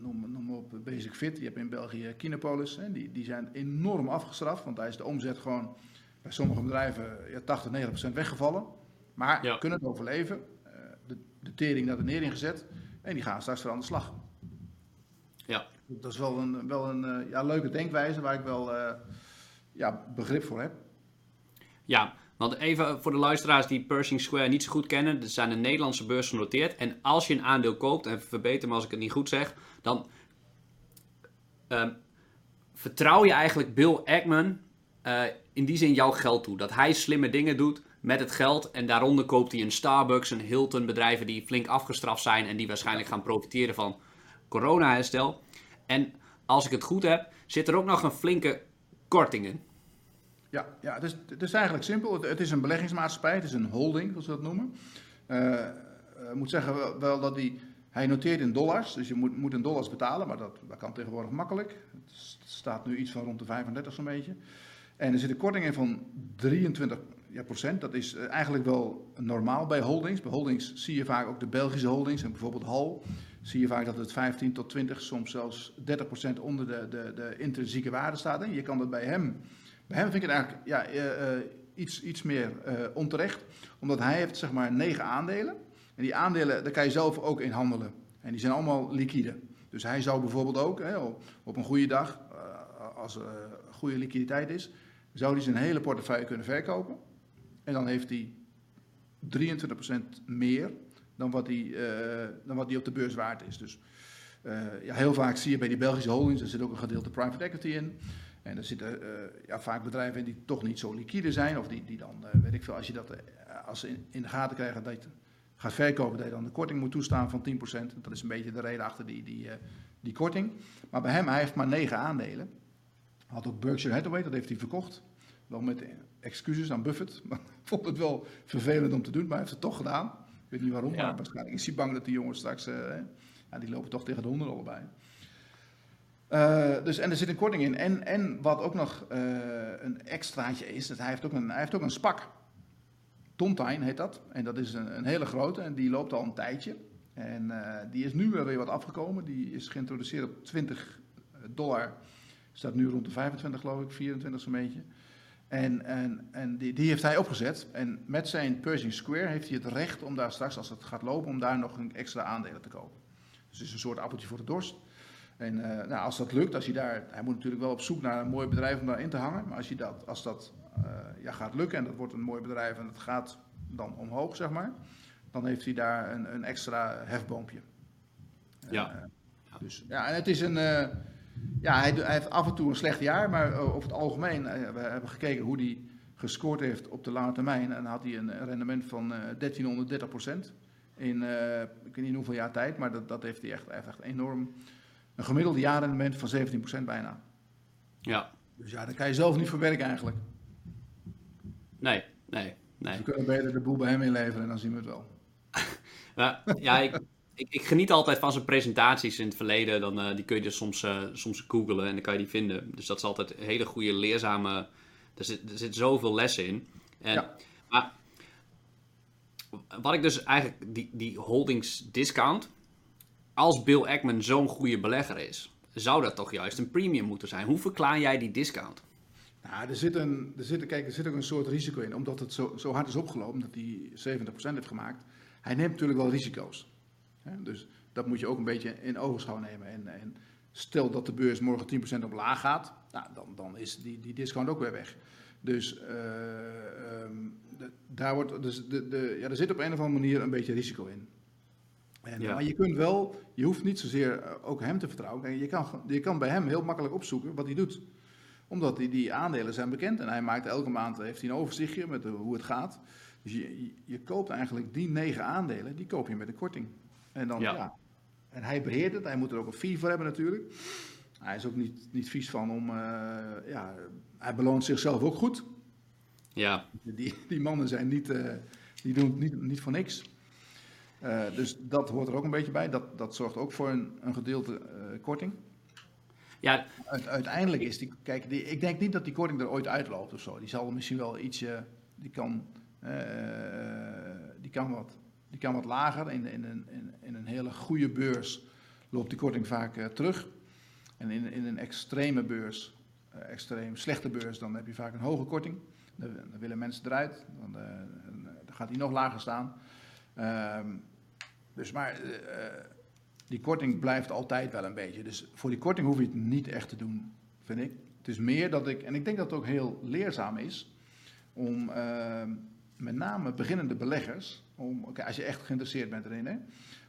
B: noem, noem op Basic Fit, je hebt in België Kinopolis. Hè, die, die zijn enorm afgestraft, want daar is de omzet gewoon bij sommige bedrijven ja, 80, 90 procent weggevallen. Maar ja. kunnen het overleven. Uh, de, de tering naar de neer ingezet. En die gaan straks weer aan de slag.
A: Ja.
B: Dat is wel een, wel een ja, leuke denkwijze waar ik wel ja, begrip voor heb.
A: Ja, want even voor de luisteraars die Pershing Square niet zo goed kennen. Er zijn een Nederlandse beurs genoteerd. En als je een aandeel koopt, en verbeter me als ik het niet goed zeg, dan uh, vertrouw je eigenlijk Bill Ackman uh, in die zin jouw geld toe. Dat hij slimme dingen doet met het geld. En daaronder koopt hij een Starbucks, een Hilton, bedrijven die flink afgestraft zijn en die waarschijnlijk gaan profiteren van corona-herstel. En als ik het goed heb, zit er ook nog een flinke korting in.
B: Ja, ja het, is, het is eigenlijk simpel. Het, is een beleggingsmaatschappij, het is een holding, zoals we dat noemen. Uh, ik moet zeggen wel, dat die, hij noteert in dollars, dus je moet, moet in dollars betalen, maar dat, dat kan tegenwoordig makkelijk. Het staat nu iets van rond de 35 zo'n beetje. En er zit een korting in van 23 ja, procent. Dat is eh, eigenlijk wel normaal bij holdings. Bij holdings zie je vaak ook de Belgische holdings en bijvoorbeeld HAL. Zie je vaak dat het 15 tot 20, soms zelfs 30 procent onder de, de, de intrinsieke waarde staat. En je kan dat bij hem, bij hem vind ik het eigenlijk ja, uh, uh, iets, iets meer onterecht. Omdat hij heeft zeg maar negen aandelen. En die aandelen, daar kan je zelf ook in handelen. En die zijn allemaal liquide. Dus hij zou bijvoorbeeld ook hè, op een goede dag, als er goede liquiditeit is, zou hij zijn hele portefeuille kunnen verkopen. En dan heeft hij 23% meer dan wat hij, uh, dan wat hij op de beurs waard is. Dus uh, ja, heel vaak zie je bij die Belgische holdings, er zit ook een gedeelte private equity in. En er zitten uh, ja, vaak bedrijven in die toch niet zo liquide zijn. Of die, die dan, weet ik veel, als je dat als ze in, in, de gaten krijgen dat je gaat verkopen, dat je dan de korting moet toestaan van 10%. Dat is een beetje de reden achter die, die, die korting. Maar bij hem, hij heeft maar 9 aandelen. Had ook Berkshire Hathaway, dat heeft hij verkocht. Wel met excuses aan Buffett. [LAUGHS] Maar vond het wel vervelend om te doen, maar hij heeft het toch gedaan. Ik weet niet waarom, ja. maar waarschijnlijk is hij bang dat die jongens straks... Uh, ja, die lopen toch tegen de honden allebei. Uh, dus, en er zit een korting in. En, en wat ook nog uh, een extraatje is, dat hij heeft ook een, hij heeft ook een spak. Tontine heet dat. En dat is een, een hele grote en die loopt al een tijdje. En die is nu weer wat afgekomen. Die is geïntroduceerd op 20 dollar. Staat nu rond de 25 geloof ik, 24 zo'n beetje. En, en, en die, die, heeft hij opgezet. En met zijn Pershing Square heeft hij het recht om daar straks, als het gaat lopen, om daar nog een extra aandelen te kopen. Dus het is een soort appeltje voor de dorst. En uh, nou, als dat lukt, als hij daar, hij moet natuurlijk wel op zoek naar een mooi bedrijf om daarin te hangen. Maar als, je dat, als dat uh, ja, gaat lukken en dat wordt een mooi bedrijf en het gaat dan omhoog, zeg maar. Dan heeft hij daar een, een extra hefboompje.
A: Ja.
B: Uh, dus, ja, en het is een ja, hij, hij, heeft af en toe een slecht jaar, maar eh, over het algemeen, uh, we hebben gekeken hoe hij gescoord heeft op de lange termijn. En had hij een rendement van uh, 1330 procent in, uh, ik weet niet hoeveel jaar tijd, maar dat, dat heeft hij echt, echt enorm, een gemiddelde jaarrendement van 17 procent bijna.
A: Ja.
B: Dus ja, daar kan je zelf niet verwerken eigenlijk.
A: Nee, nee, nee. Dus
B: we kunnen beter de boel bij hem inleveren en dan zien we het wel.
A: ja, [LAUGHS] ja ik, ik, ik, geniet altijd van zijn presentaties in het verleden. Dan, uh, die kun je dus soms, uh, soms googlen en dan kan je die vinden. Dus dat is altijd een hele goede leerzame... Er zit, er zit zoveel lessen in. En, ja. Maar wat ik dus eigenlijk... Die, die holdings discount... Als Bill Ackman zo'n goede belegger is... Zou dat toch juist een premium moeten zijn? Hoe verklaar jij die discount?
B: Nou, er zit, een, er, zit, kijk, er zit ook een soort risico in. Omdat het zo, zo hard is opgelopen, dat hij 70% heeft gemaakt. Hij neemt natuurlijk wel risico's. Dus dat moet je ook een beetje in ogenschouw nemen. En, en stel dat de beurs morgen 10% omlaag gaat, nou, dan, dan is die, die discount ook weer weg. Dus, uh, um, de, daar wordt, dus de, de, ja, er zit op een of andere manier een beetje risico in. En, Maar je kunt wel, je hoeft niet zozeer ook hem te vertrouwen. Je kan, je kan bij hem heel makkelijk opzoeken wat hij doet omdat die, die aandelen zijn bekend en hij maakt elke maand heeft hij een overzichtje met hoe het gaat. Dus je, je, koopt eigenlijk die negen aandelen, die koop je met een korting. En, dan, ja. en hij beheert het, hij moet er ook een fee voor hebben natuurlijk. Hij is ook niet, niet vies van om, uh, ja, hij beloont zichzelf ook goed.
A: Ja.
B: Die, die mannen zijn niet, uh, die doen het niet, niet voor niks. Uh, dus dat hoort er ook een beetje bij. Dat, dat zorgt ook voor een, een gedeelte korting.
A: Ja.
B: uiteindelijk is die, kijk, die, ik denk niet dat die korting er ooit uitloopt of zo. Die zal misschien wel ietsje, die kan, die kan, wat, die kan wat lager. In, in, in, in een hele goede beurs loopt die korting vaak uh, terug. En in, in een extreme beurs, uh, extreem slechte beurs, dan heb je vaak een hoge korting. Dan, dan willen mensen eruit, dan, dan, gaat die nog lager staan. Uh, dus maar die korting blijft altijd wel een beetje. Dus voor die korting hoef je het niet echt te doen, vind ik. Het is meer dat ik, en ik denk dat het ook heel leerzaam is, om uh, met name beginnende beleggers, om, okay, als je echt geïnteresseerd bent erin, hè,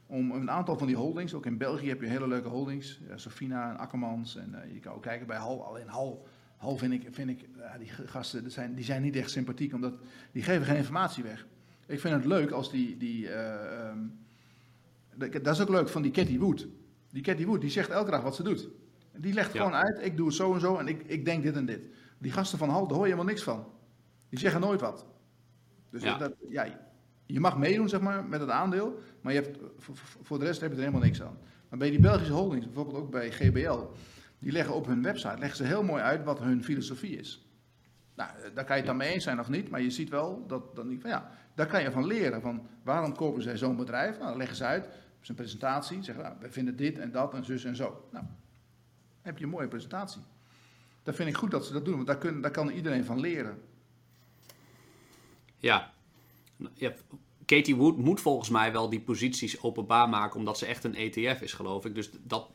B: om een aantal van die holdings, ook in België heb je hele leuke holdings, uh, Sofina en Akkermans, en uh, je kan ook kijken bij Hal, alleen Hal, Hal vind ik, vind ik die gasten, die zijn, die zijn niet echt sympathiek, omdat die geven geen informatie weg. Ik vind het leuk als die, die um, dat is ook leuk van die Cathy Wood. Die Cathy Wood, die zegt elke dag wat ze doet. Die legt gewoon uit, ik doe het zo en zo en ik, ik denk dit en dit. Die gasten van Hal, daar hoor je helemaal niks van. Die zeggen nooit wat. Dus ja. Dat, ja, je mag meedoen zeg maar, met het aandeel, maar je hebt, voor de rest heb je er helemaal niks aan. Maar bij die Belgische holdings, bijvoorbeeld ook bij GBL, die leggen op hun website leggen ze heel mooi uit wat hun filosofie is. Nou, daar kan je het dan mee eens zijn of niet, maar je ziet wel dat, van, ja, daar kan je van leren. Van waarom kopen zij zo'n bedrijf? Nou, dan leggen ze uit zijn presentatie. Zeggen, nou, we vinden dit en dat en zus en zo. Nou, heb je een mooie presentatie. Dat vind ik goed dat ze dat doen, want daar, daar kan iedereen van leren.
A: Ja. Ja. Katie Wood moet volgens mij wel die posities openbaar maken, omdat ze echt een ETF is, geloof ik. Dus dat,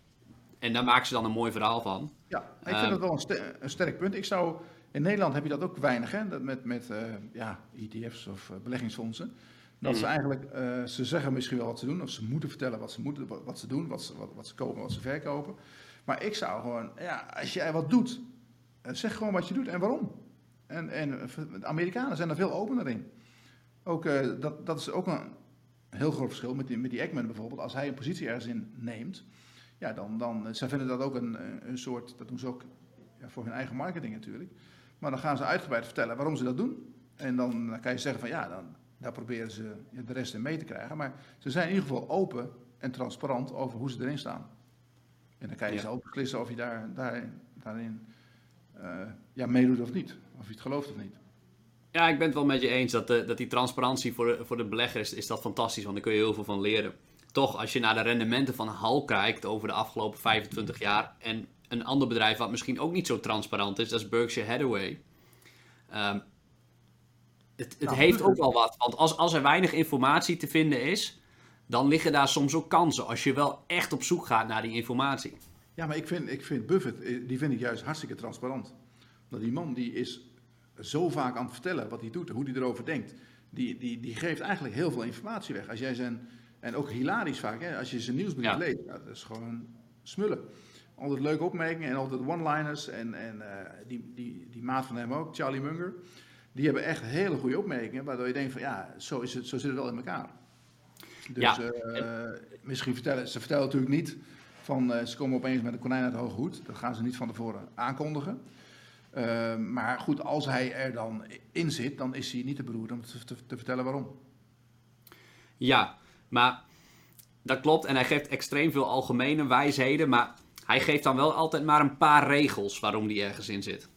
A: en daar maken ze dan een mooi verhaal van.
B: Ja, ik vind uh, dat wel een, een, sterk punt. Ik zou, in Nederland heb je dat ook weinig, hè? Dat met, met uh, ja, ETF's of uh, beleggingsfondsen. Dat ze mm. eigenlijk, uh, ze zeggen misschien wel wat ze doen, of ze moeten vertellen wat ze, moeten, wat, ze doen, wat ze, wat, wat, ze kopen, wat ze verkopen. Maar ik zou gewoon, ja, als jij wat doet, zeg gewoon wat je doet en waarom. En, en de Amerikanen zijn er veel opener in. Ook, uh, dat, dat is ook een heel groot verschil met die, met die Ekman bijvoorbeeld. Als hij een positie ergens in neemt, ja, dan, dan zij vinden dat ook een, een soort, dat doen ze ook ja, voor hun eigen marketing natuurlijk. Maar dan gaan ze uitgebreid vertellen waarom ze dat doen. En dan, dan kan je zeggen van ja, dan, daar proberen ze de rest in mee te krijgen. Maar ze zijn in ieder geval open en transparant over hoe ze erin staan. En dan kan je ja. zelf beslissen of je daar, daarin, daarin uh, ja, meedoet of niet. Of je het gelooft of niet.
A: Ja, ik ben het wel met je eens dat, de, dat die transparantie voor de, voor de belegger is, is dat fantastisch. Want daar kun je heel veel van leren. Toch, als je naar de rendementen van Hal kijkt over de afgelopen 25 jaar. En een ander bedrijf wat misschien ook niet zo transparant is, dat is Berkshire Hathaway. Um, het, het nou, heeft ook wel wat. Want als, als er weinig informatie te vinden is, dan liggen daar soms ook kansen. Als je wel echt op zoek gaat naar die informatie.
B: Ja, maar ik vind, ik vind Buffett, eh, die vind ik juist hartstikke transparant. Dat die man die is zo vaak aan het vertellen wat hij doet en hoe hij erover denkt. Die, die, die geeft eigenlijk heel veel informatie weg. Als jij zijn, en ook hilarisch vaak, hè, als je zijn nieuwsbrief leest, dat is gewoon smullen. Altijd leuke opmerkingen en altijd one-liners. En, en uh, die, die, die maat van hem ook, Charlie Munger die hebben echt hele goede opmerkingen, waardoor je denkt van ja, zo, is het, zo zit het wel in elkaar. Dus ja. uh, misschien vertellen, ze vertellen natuurlijk niet van uh, ze komen opeens met een konijn uit de hoge hoed. Dat gaan ze niet van tevoren aankondigen. Uh, maar goed, als hij er dan in zit, dan is hij niet te beroerd om te, te, te, vertellen waarom.
A: Ja, maar dat klopt. En hij geeft extreem veel algemene wijsheden. Maar hij geeft dan wel altijd maar een paar regels waarom hij ergens in zit.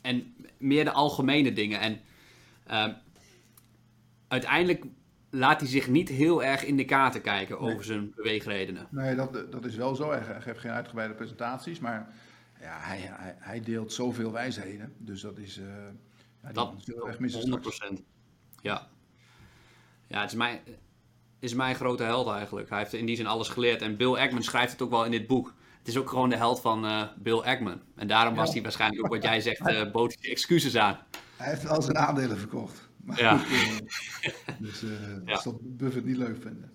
A: En meer de algemene dingen. En uh, uiteindelijk laat hij zich niet heel erg in de kaarten kijken over zijn beweegredenen.
B: Nee, dat, dat is wel zo. Hij geeft geen uitgebreide presentaties, maar ja, hij, hij, hij deelt zoveel wijsheden. Dus dat is, uh,
A: ja, dat missen 100%. Ja. Ja, het is mijn, is mijn grote held eigenlijk. Hij heeft in die zin alles geleerd. En Bill Ackman schrijft het ook wel in dit boek het is ook gewoon de held van uh, Bill Ackman. En daarom was hij waarschijnlijk ook wat jij zegt, uh, bood excuses aan.
B: Hij heeft al zijn aandelen verkocht. Maar ja. Goed, uh, dus uh, [LAUGHS] ja. dat Buffett niet leuk vinden.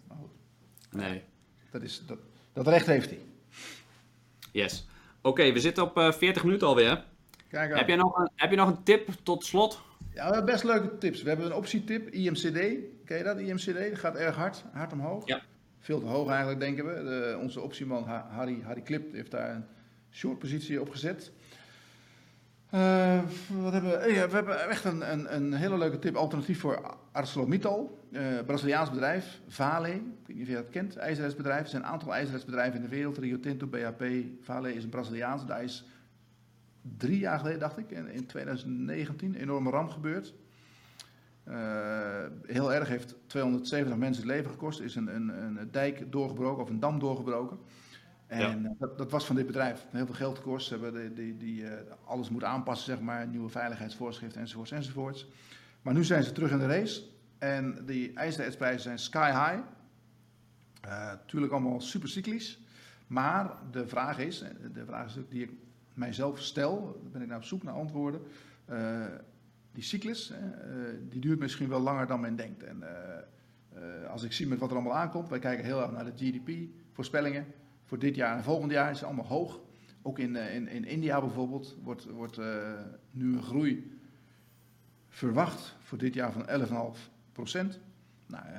A: Nee.
B: Dat, is, dat, dat recht heeft hij.
A: Yes. Oké, we zitten op uh, 40 minuten alweer. Kijk heb, jij nog een, heb je nog een tip tot slot?
B: Ja, we hebben best leuke tips. We hebben een optietip, IMCD. Ken je dat, IMCD? Dat gaat erg hard, hard omhoog. Ja. Veel te hoog eigenlijk, denken we. De, onze optieman Harry, Harry Klip heeft daar een short positie op gezet. Uh, wat hebben we? Ja, we hebben echt een, een, een, hele leuke tip, alternatief voor ArcelorMittal. Uh, Braziliaans bedrijf, Vale. Ik weet niet of je dat kent, ijzerheidsbedrijf. Er zijn een aantal ijzerheidsbedrijven in de wereld. Rio Tinto, BHP, Vale is een Braziliaans. Daar is drie jaar geleden, dacht ik, in 2019, een enorme ramp gebeurd. Heel erg heeft 270 mensen het leven gekost. is een, een, een dijk doorgebroken of een dam doorgebroken. En ja. dat, dat, was van dit bedrijf. Heel veel geld gekost. Ze hebben die, die, die uh, alles moeten aanpassen, zeg maar. Nieuwe veiligheidsvoorschriften enzovoorts enzovoorts. Maar nu zijn ze terug in de race. En die ijzerheidsprijzen zijn sky high. Uh, tuurlijk allemaal super cyclisch. Maar de vraag is, de vraag is die ik mijzelf stel, ben ik naar op zoek naar antwoorden. Die cyclus, die duurt misschien wel langer dan men denkt. En als ik zie met wat er allemaal aankomt, wij kijken heel erg naar de GDP-voorspellingen voor dit jaar en volgend jaar is het allemaal hoog. Ook in, eh, in, in India bijvoorbeeld wordt, wordt uh, nu een groei verwacht voor dit jaar van 11,5 procent. Nou, uh,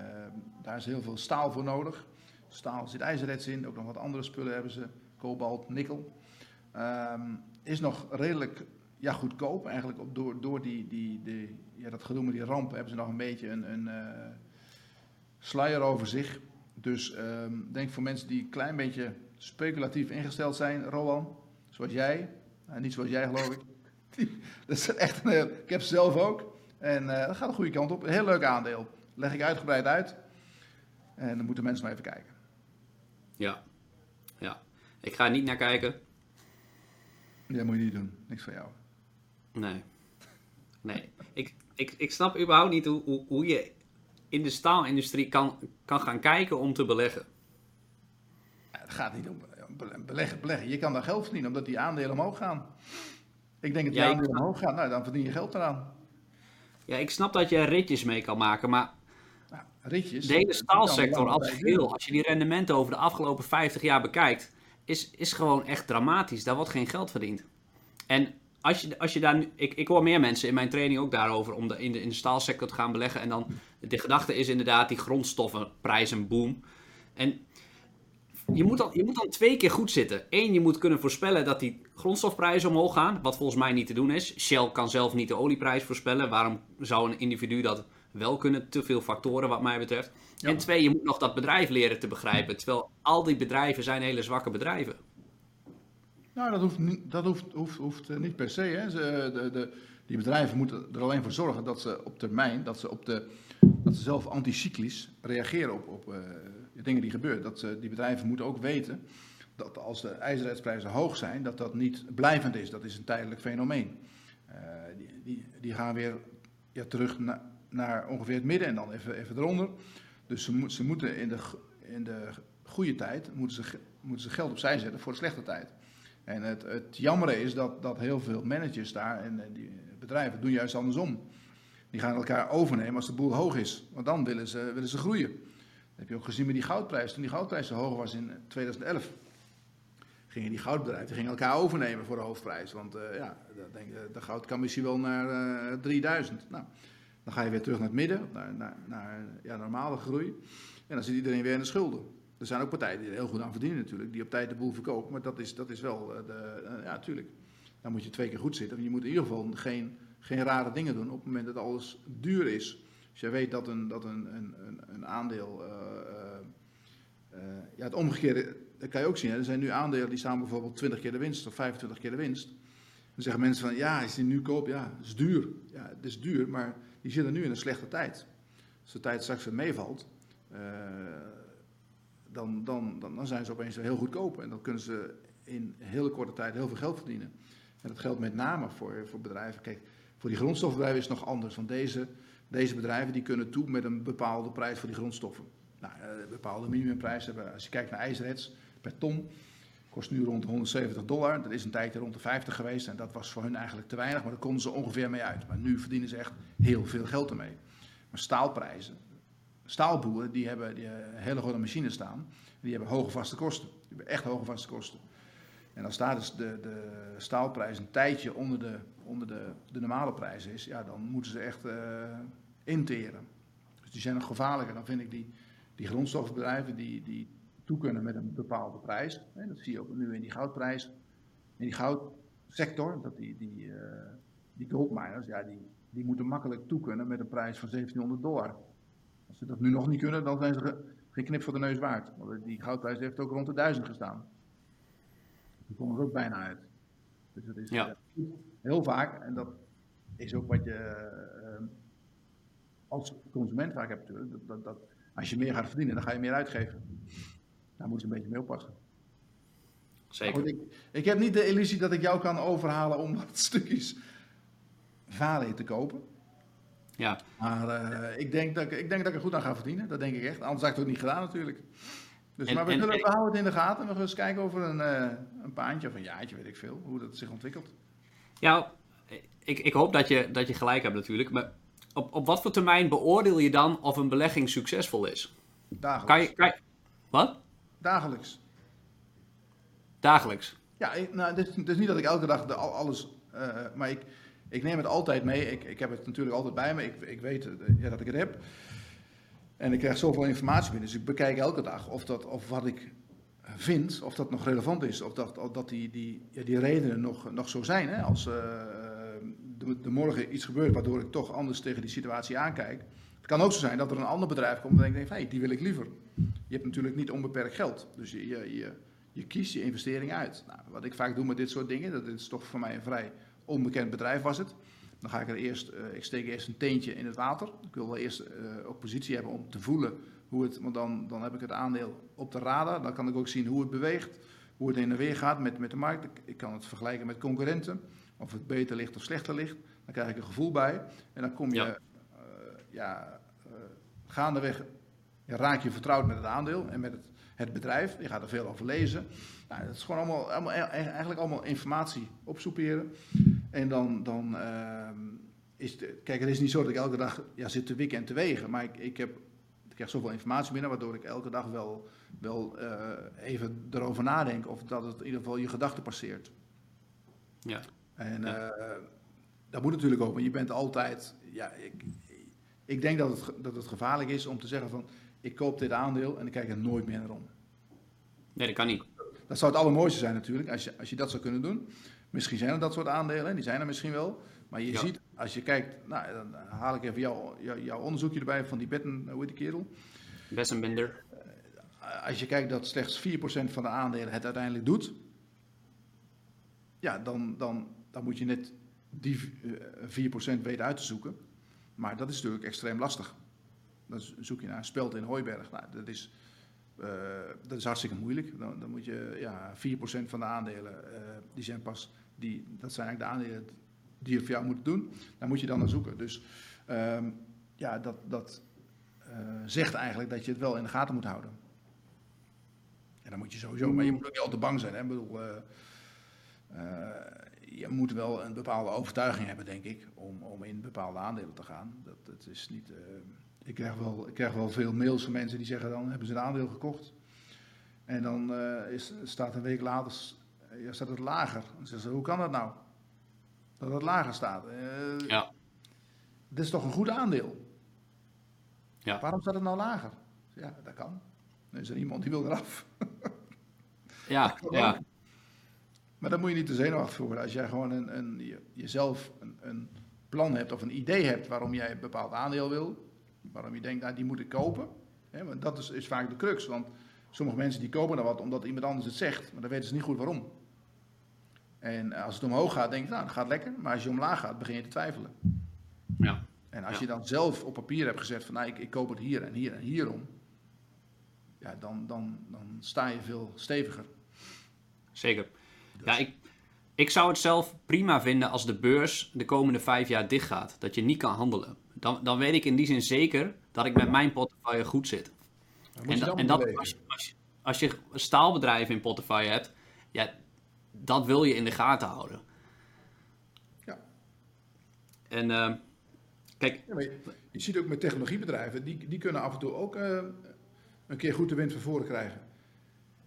B: daar is heel veel staal voor nodig. Staal zit ijzerrets in, ook nog wat andere spullen hebben ze. Kobalt, nikkel. Um, is nog redelijk ja, goedkoop eigenlijk. Op, door door die, die, die, ja, dat gedoe met die ramp hebben ze nog een beetje een, een uh, sluier over zich. Dus um, denk voor mensen die een klein beetje speculatief ingesteld zijn, Rowan, zoals jij, niet zoals jij geloof ik. [LAUGHS] dat is echt een, ik heb ze zelf ook. En uh, dat gaat de goede kant op. Een heel leuk aandeel. Leg ik uitgebreid uit. En dan moeten mensen maar even kijken.
A: Ja, ja. Ik ga er niet naar kijken.
B: Ja, moet je niet doen. Niks van jou.
A: Nee. Nee. ik, ik, ik snap überhaupt niet hoe, hoe, hoe je in de staalindustrie kan, kan gaan kijken om te beleggen?
B: Het gaat niet om beleggen, beleggen. Je kan daar geld verdienen omdat die aandelen omhoog gaan. Ik denk dat die aandelen omhoog gaan, nou, dan verdien je geld eraan.
A: Ja, ik snap dat je ritjes mee kan maken, maar
B: nou, ritjes,
A: de hele staalsector als geheel, als je die rendementen over de afgelopen 50 jaar bekijkt, is, is gewoon echt dramatisch. Daar wordt geen geld verdiend. En als je, als je daar ik, ik hoor meer mensen in mijn training ook daarover om de, in, de, in de staalsector te gaan beleggen. En dan de gedachte is inderdaad die grondstoffenprijs een boom. En je moet, dan, je moet dan twee keer goed zitten. Eén, je moet kunnen voorspellen dat die grondstofprijzen omhoog gaan. Wat volgens mij niet te doen is. Shell kan zelf niet de olieprijs voorspellen. Waarom zou een individu dat wel kunnen? Te veel factoren wat mij betreft. En twee, je moet nog dat bedrijf leren te begrijpen. Terwijl al die bedrijven zijn hele zwakke bedrijven.
B: Nou, dat hoeft, niet, dat hoeft, hoeft, eh, niet per se. Hè. Ze, de, de, die bedrijven moeten er alleen voor zorgen dat ze op termijn, dat ze, op de, dat ze zelf anticyclisch reageren op, op uh, dingen die gebeuren. Dat die bedrijven moeten ook weten dat als de ijzerheidsprijzen hoog zijn, dat dat niet blijvend is. Dat is een tijdelijk fenomeen. Die, die, gaan weer ja, terug na, naar ongeveer het midden en dan even, even eronder. Dus ze, ze moeten in de, in de goede tijd moeten ze, moeten ze geld opzij zetten voor de slechte tijd. En het, het jammer is dat, dat heel veel managers daar en die bedrijven doen juist andersom. Die gaan elkaar overnemen als de boel hoog is. Want dan willen ze, willen ze groeien. Dat heb je ook gezien met die goudprijs. Toen die goudprijs zo hoog was in 2011, gingen die goudbedrijven gingen elkaar overnemen voor de hoofdprijs. Want uh, ja, de goud kan misschien wel naar uh, eh, 3000. Nou, dan ga je weer terug naar het midden, naar, naar, naar ja, normale groei. En dan zit iedereen weer in de schulden. Er zijn ook partijen die er heel goed aan verdienen natuurlijk, die op tijd de boel verkopen. Maar dat is, dat is wel, uh, de, uh, ja natuurlijk. Dan moet je twee keer goed zitten. Je moet in ieder geval geen, geen rare dingen doen op het moment dat alles duur is. Als je weet dat een, dat een, een, een aandeel, uh, ja het omgekeerde, dat kan je ook zien. Hè. Er zijn nu aandelen die staan bijvoorbeeld 20 keer de winst of 25 keer de winst. Dan zeggen mensen van, ja, je die nu koopt, ja, het is duur. Ja, het is duur, maar die zitten nu in een slechte tijd. Als de tijd straks weer meevalt, dan, dan, dan, dan zijn ze opeens heel goedkoop. En dan kunnen ze in hele korte tijd heel veel geld verdienen. En dat geldt met name voor, voor bedrijven. Kijk, voor die grondstofbedrijven is het nog anders. Want deze, deze bedrijven die kunnen toe met een bepaalde prijs voor die grondstoffen. Nou, een eh, bepaalde minimumprijs hebben. Als je kijkt naar ijzerets per ton, kost nu rond 170 dollar. Dat is een tijdje rond de 50 geweest. En dat was voor hun eigenlijk te weinig, maar daar konden ze ongeveer mee uit. Maar nu verdienen ze echt heel veel geld ermee. Maar staalprijzen, staalboeren die hebben, die hebben hele grote machines staan. Die hebben hoge vaste kosten. Die hebben echt hoge vaste kosten. En als daar dus de, de staalprijs een tijdje onder de, onder de, de normale prijs is, ja, dan moeten ze echt uh, interen. Dus die zijn nog gevaarlijker. Dan vind ik die, die grondstofbedrijven die, die toe kunnen met een bepaalde prijs. Hè, dat zie je ook nu in die goudprijs. In die goudsector, dat die, die, uh, die goldminers, ja, die, die moeten makkelijk toe kunnen met een prijs van 1700 dollar. Als ze dat nu nog niet kunnen, dan zijn ze geen knip voor de neus waard. Want die goudprijs heeft ook rond de 1000 gestaan. Die komen er ook bijna uit. Dus dat is ja. uh, heel vaak, en dat is ook wat je uh, als consument vaak hebt natuurlijk, dat, dat, dat, als je meer gaat verdienen, dan ga je meer uitgeven. Daar moet je een beetje mee oppassen.
A: Zeker.
B: ik, ik, heb niet de illusie dat ik jou kan overhalen om [LAUGHS] wat stukjes Vale te kopen.
A: Ja.
B: Maar uh, ik, denk dat ik, ik denk dat ik er goed aan ga verdienen. Dat denk ik echt. Anders had ik het ook niet gedaan natuurlijk. Dus, en, maar we, en, we houden het in de gaten. We gaan eens kijken over een, uh, een paantje of een jaartje, weet ik veel. Hoe dat zich ontwikkelt.
A: Ja, ik, ik hoop dat je, dat je gelijk hebt natuurlijk. Maar op, op wat voor termijn beoordeel je dan of een belegging succesvol is?
B: Dagelijks.
A: Kan je, kan je, wat?
B: Dagelijks.
A: Dagelijks?
B: Ja, ik, nou, het is, het is niet dat ik elke dag de, alles... Uh, maar ik, ik neem het altijd mee. Ik, ik heb het natuurlijk altijd bij me. Ik, ik weet uh, ja, dat ik het heb. En ik krijg zoveel informatie binnen. Dus ik bekijk elke dag of, dat, of wat ik vind, of dat nog relevant is. Of dat, dat die, die, ja, die redenen nog, nog zo zijn. Hè? Als uh, er morgen iets gebeurt waardoor ik toch anders tegen die situatie aankijk. Het kan ook zo zijn dat er een ander bedrijf komt en ik denk, hé, hey, die wil ik liever. Je hebt natuurlijk niet onbeperkt geld. Dus je, je, je, je kiest je investering uit. Nou, wat ik vaak doe met dit soort dingen, dat is toch voor mij een vrij onbekend bedrijf was het. Dan ga ik er eerst, uh, ik steek eerst een teentje in het water. Ik wil wel eerst uh, ook positie hebben om te voelen hoe het, want dan, dan heb ik het aandeel op de radar. Dan kan ik ook zien hoe het beweegt, hoe het in en weer gaat met, met de markt. Ik, ik kan het vergelijken met concurrenten, of het beter ligt of slechter ligt. Dan krijg ik een gevoel bij. En dan kom je, ja, uh, ja gaandeweg ja, raak je vertrouwd met het aandeel en met het, het bedrijf. Je gaat er veel over lezen. Nou, dat is gewoon allemaal, allemaal, e-, eigenlijk allemaal informatie opsoeperen. En dan, dan uh, is het, kijk, het is niet zo dat ik elke dag ja, zit te wikken en te wegen, maar ik, ik, heb, ik krijg zoveel informatie binnen, waardoor ik elke dag wel, wel uh, even erover nadenk of dat het in ieder geval je gedachten passeert.
A: Ja.
B: En ja. Uh, dat moet natuurlijk ook, want je bent altijd, ja, ik, ik denk dat het, dat het gevaarlijk is om te zeggen van, ik koop dit aandeel en ik kijk er nooit meer naar om.
A: Nee, dat kan niet.
B: Dat zou het allermooiste zijn natuurlijk, als je, als je dat zou kunnen doen. Misschien zijn er dat soort aandelen, die zijn er misschien wel. Maar je ja. ziet, als je kijkt, nou, dan haal ik even jouw, jou, jouw onderzoekje erbij van die Betten, hoe heet die kerel?
A: Bessenbinder.
B: Uh, als je kijkt dat slechts 4% van de aandelen het uiteindelijk doet, ja, dan, dan, dan moet je net die uh, 4% weten uit te zoeken. Maar dat is natuurlijk extreem lastig. Dan zoek je naar een speld in Hooiberg. Nou, dat is, uh, dat is hartstikke moeilijk. Dan, dan moet je, ja, 4% van de aandelen, uh, die zijn pas, die, dat zijn eigenlijk de aandelen die je voor jou moet doen. Daar moet je dan naar zoeken. Dus um, ja, dat, dat uh, zegt eigenlijk dat je het wel in de gaten moet houden. En dan moet je sowieso, maar je moet ook niet al te bang zijn. Hè? Ik bedoel, je moet wel een bepaalde overtuiging hebben, denk ik, om, om in bepaalde aandelen te gaan. Dat, dat is niet ik krijg, wel, ik krijg wel veel mails van mensen die zeggen dan hebben ze een aandeel gekocht. En dan uh, is, staat een week later ja, staat het lager. Dan zeggen ze, hoe kan dat nou? Dat het lager staat. Uh,
A: ja.
B: Dit is toch een goed aandeel?
A: Ja.
B: Waarom staat het nou lager? Ja, dat kan. Er is er iemand die wil eraf. [LAUGHS]
A: ja, [LAUGHS] ja.
B: Maar dan moet je niet te zenuwachtig worden. Als jij gewoon een, een, jezelf een, een plan hebt of een idee hebt waarom jij een bepaald aandeel wil, waarom je denkt, nou, die moet ik kopen. Hè, want dat is, is, vaak de crux. Want sommige mensen die kopen dan wat omdat iemand anders het zegt, maar dan weten ze niet goed waarom. En als het omhoog gaat, denk je, nou, dat gaat lekker. Maar als je omlaag gaat, begin je te twijfelen.
A: Ja.
B: En als
A: ja.
B: je dan zelf op papier hebt gezet van, nou, ik, ik koop het hier en hier en hierom. Ja, dan, dan, dan sta je veel steviger.
A: Zeker. Dus. Ja, ik, ik zou het zelf prima vinden als de beurs de komende vijf jaar dicht gaat. Dat je niet kan handelen dan, dan weet ik in die zin zeker dat ik met mijn portefeuille goed zit. En, da, en dat, als, als, als, je een staalbedrijf in portefeuille hebt, ja, dat wil je in de gaten houden.
B: Ja.
A: En uh, kijk...
B: Ja, je, je ziet ook met technologiebedrijven, die, die kunnen af en toe ook uh, een keer goed de wind van voren krijgen.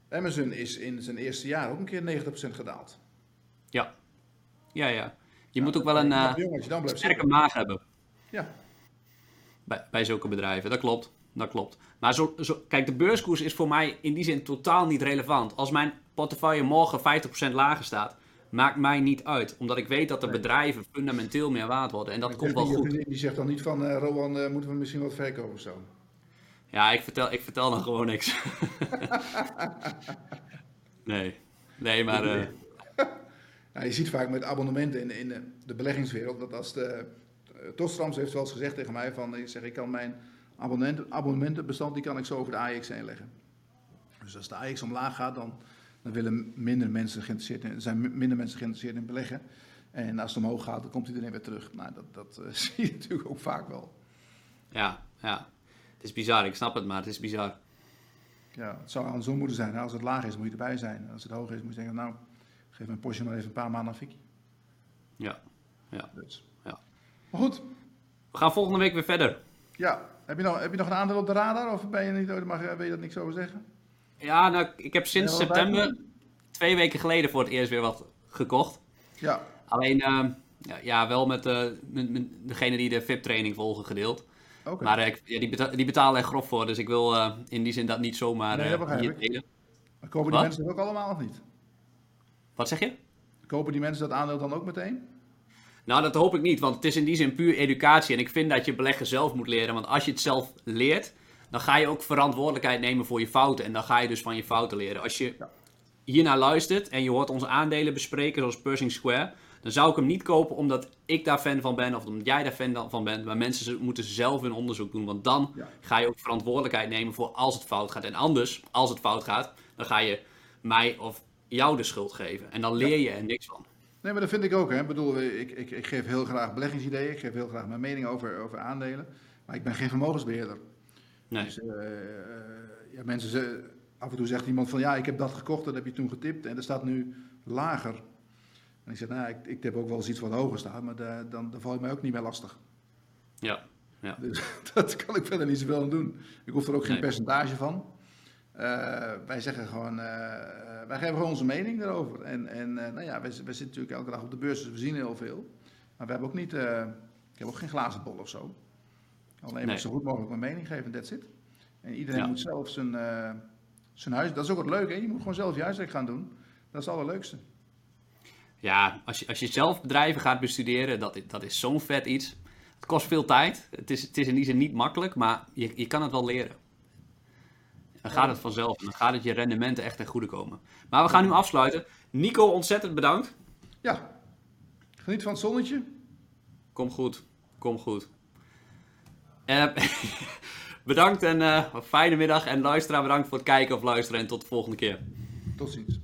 B: Amazon is in zijn eerste jaar ook een keer 90% gedaald.
A: Ja, ja, ja. Je moet ook wel een uh, sterke zitten. maag hebben.
B: Ja.
A: Bij, bij zulke bedrijven, dat klopt. Dat klopt. Maar zo, zo, kijk, de beurskoers is voor mij in die zin totaal niet relevant. Als mijn portefeuille morgen 50% lager staat, maakt mij niet uit. Omdat ik weet dat de bedrijven fundamenteel meer waard worden. En dat komt wel goed.
B: Die, zegt dan niet van, uh, Rowan, uh, moeten we misschien wat verkopen of zo?
A: Ja, ik vertel, ik vertel dan gewoon niks. [LAUGHS] nee. Nee, maar... Uh...
B: Nou, [LAUGHS] je ziet vaak met abonnementen in, in de beleggingswereld dat als de. Tostrams heeft wel eens gezegd tegen mij: van ik zeg, ik kan mijn abonnementen, abonnementenbestand die kan ik zo over de AX heen leggen. Dus als de AX omlaag gaat, dan, dan willen minder mensen geïnteresseerd in, zijn minder mensen geïnteresseerd in beleggen. En als het omhoog gaat, dan komt iedereen weer terug. Nou, dat, dat uh, [LAUGHS] zie je natuurlijk ook vaak wel.
A: Ja, ja. Het is bizar, ik snap het, maar het is bizar.
B: Ja, het zou andersom moeten zijn. Als het laag is, moet je erbij zijn. Als het hoog is, moet je zeggen, nou, geef mijn postje maar even een paar maanden aan Vicky.
A: Ja, ja.
B: Dus. Maar goed.
A: We gaan volgende week weer verder.
B: Ja, heb je nog, heb je nog een aandeel op de radar of ben je niet, mag, wil je dat niks over zeggen?
A: Ja, nou, ik heb sinds september, twee weken geleden voor het eerst weer wat gekocht.
B: Ja.
A: Alleen, uh, ja, ja, wel met, uh, met, met, degene die de VIP-training volgen gedeeld.
B: Okay.
A: Maar uh, ja, die, beta die, betalen er grof voor, dus ik wil eh, in die zin dat niet zomaar
B: nee, dat hier delen. Maar kopen die mensen dat ook allemaal of niet?
A: Wat zeg je?
B: Kopen die mensen dat aandeel dan ook meteen?
A: Nou, dat hoop ik niet, want het is in die zin puur educatie. En ik vind dat je beleggen zelf moet leren. Want als je het zelf leert, dan ga je ook verantwoordelijkheid nemen voor je fouten. En dan ga je dus van je fouten leren. Als je hiernaar luistert en je hoort onze aandelen bespreken, zoals Pershing Square, dan zou ik hem niet kopen omdat ik daar fan van ben of omdat jij daar fan van bent. Maar mensen moeten zelf hun onderzoek doen, want dan
B: ja.
A: ga je ook verantwoordelijkheid nemen voor als het fout gaat. En anders, als het fout gaat, dan ga je mij of jou de schuld geven. En dan leer je er niks van.
B: Nee, maar dat vind ik ook. Hè. Ik bedoel, ik, ik, ik geef heel graag beleggingsideeën. Ik geef heel graag mijn mening over, over aandelen. Maar ik ben geen vermogensbeheerder.
A: Nee.
B: Dus, uh, ja, mensen, ze, af en toe zegt iemand van ja, ik heb dat gekocht, dat heb je toen getipt en er staat nu lager. En ik zeg, nou, ik, ik heb ook wel eens iets wat hoger staan, maar de, dan, dan val je mij ook niet meer lastig.
A: Ja, ja.
B: Dus [LAUGHS] dat kan ik verder niet zoveel aan doen. Ik hoef er ook geen nee. percentage van. Uh, wij zeggen gewoon, uh, wij geven gewoon onze mening daarover. En, en uh, nou ja, wij, wij, zitten natuurlijk elke dag op de beurs, dus we zien heel veel. Maar we hebben ook niet, ik heb ook geen glazen bol of zo. Alleen nee. zo goed mogelijk mijn mening geven, that's it. En iedereen ja. moet zelf zijn, zijn huis, dat is ook het leuke, hè? je moet gewoon zelf je huiswerk gaan doen. Dat is het allerleukste.
A: Ja, als je, als je zelf bedrijven gaat bestuderen, dat, dat is zo'n vet iets. Het kost veel tijd. Het is, het is in die zin niet makkelijk, maar je, je kan het wel leren. Dan gaat het vanzelf en dan gaat het je rendementen echt ten goede komen. Maar we gaan nu afsluiten. Nico, ontzettend bedankt.
B: Ja, geniet van het zonnetje.
A: Kom goed, kom goed. Uh, [LAUGHS] bedankt en uh, fijne middag. En luisteraar bedankt voor het kijken of luisteren en tot de volgende keer.
B: Tot ziens.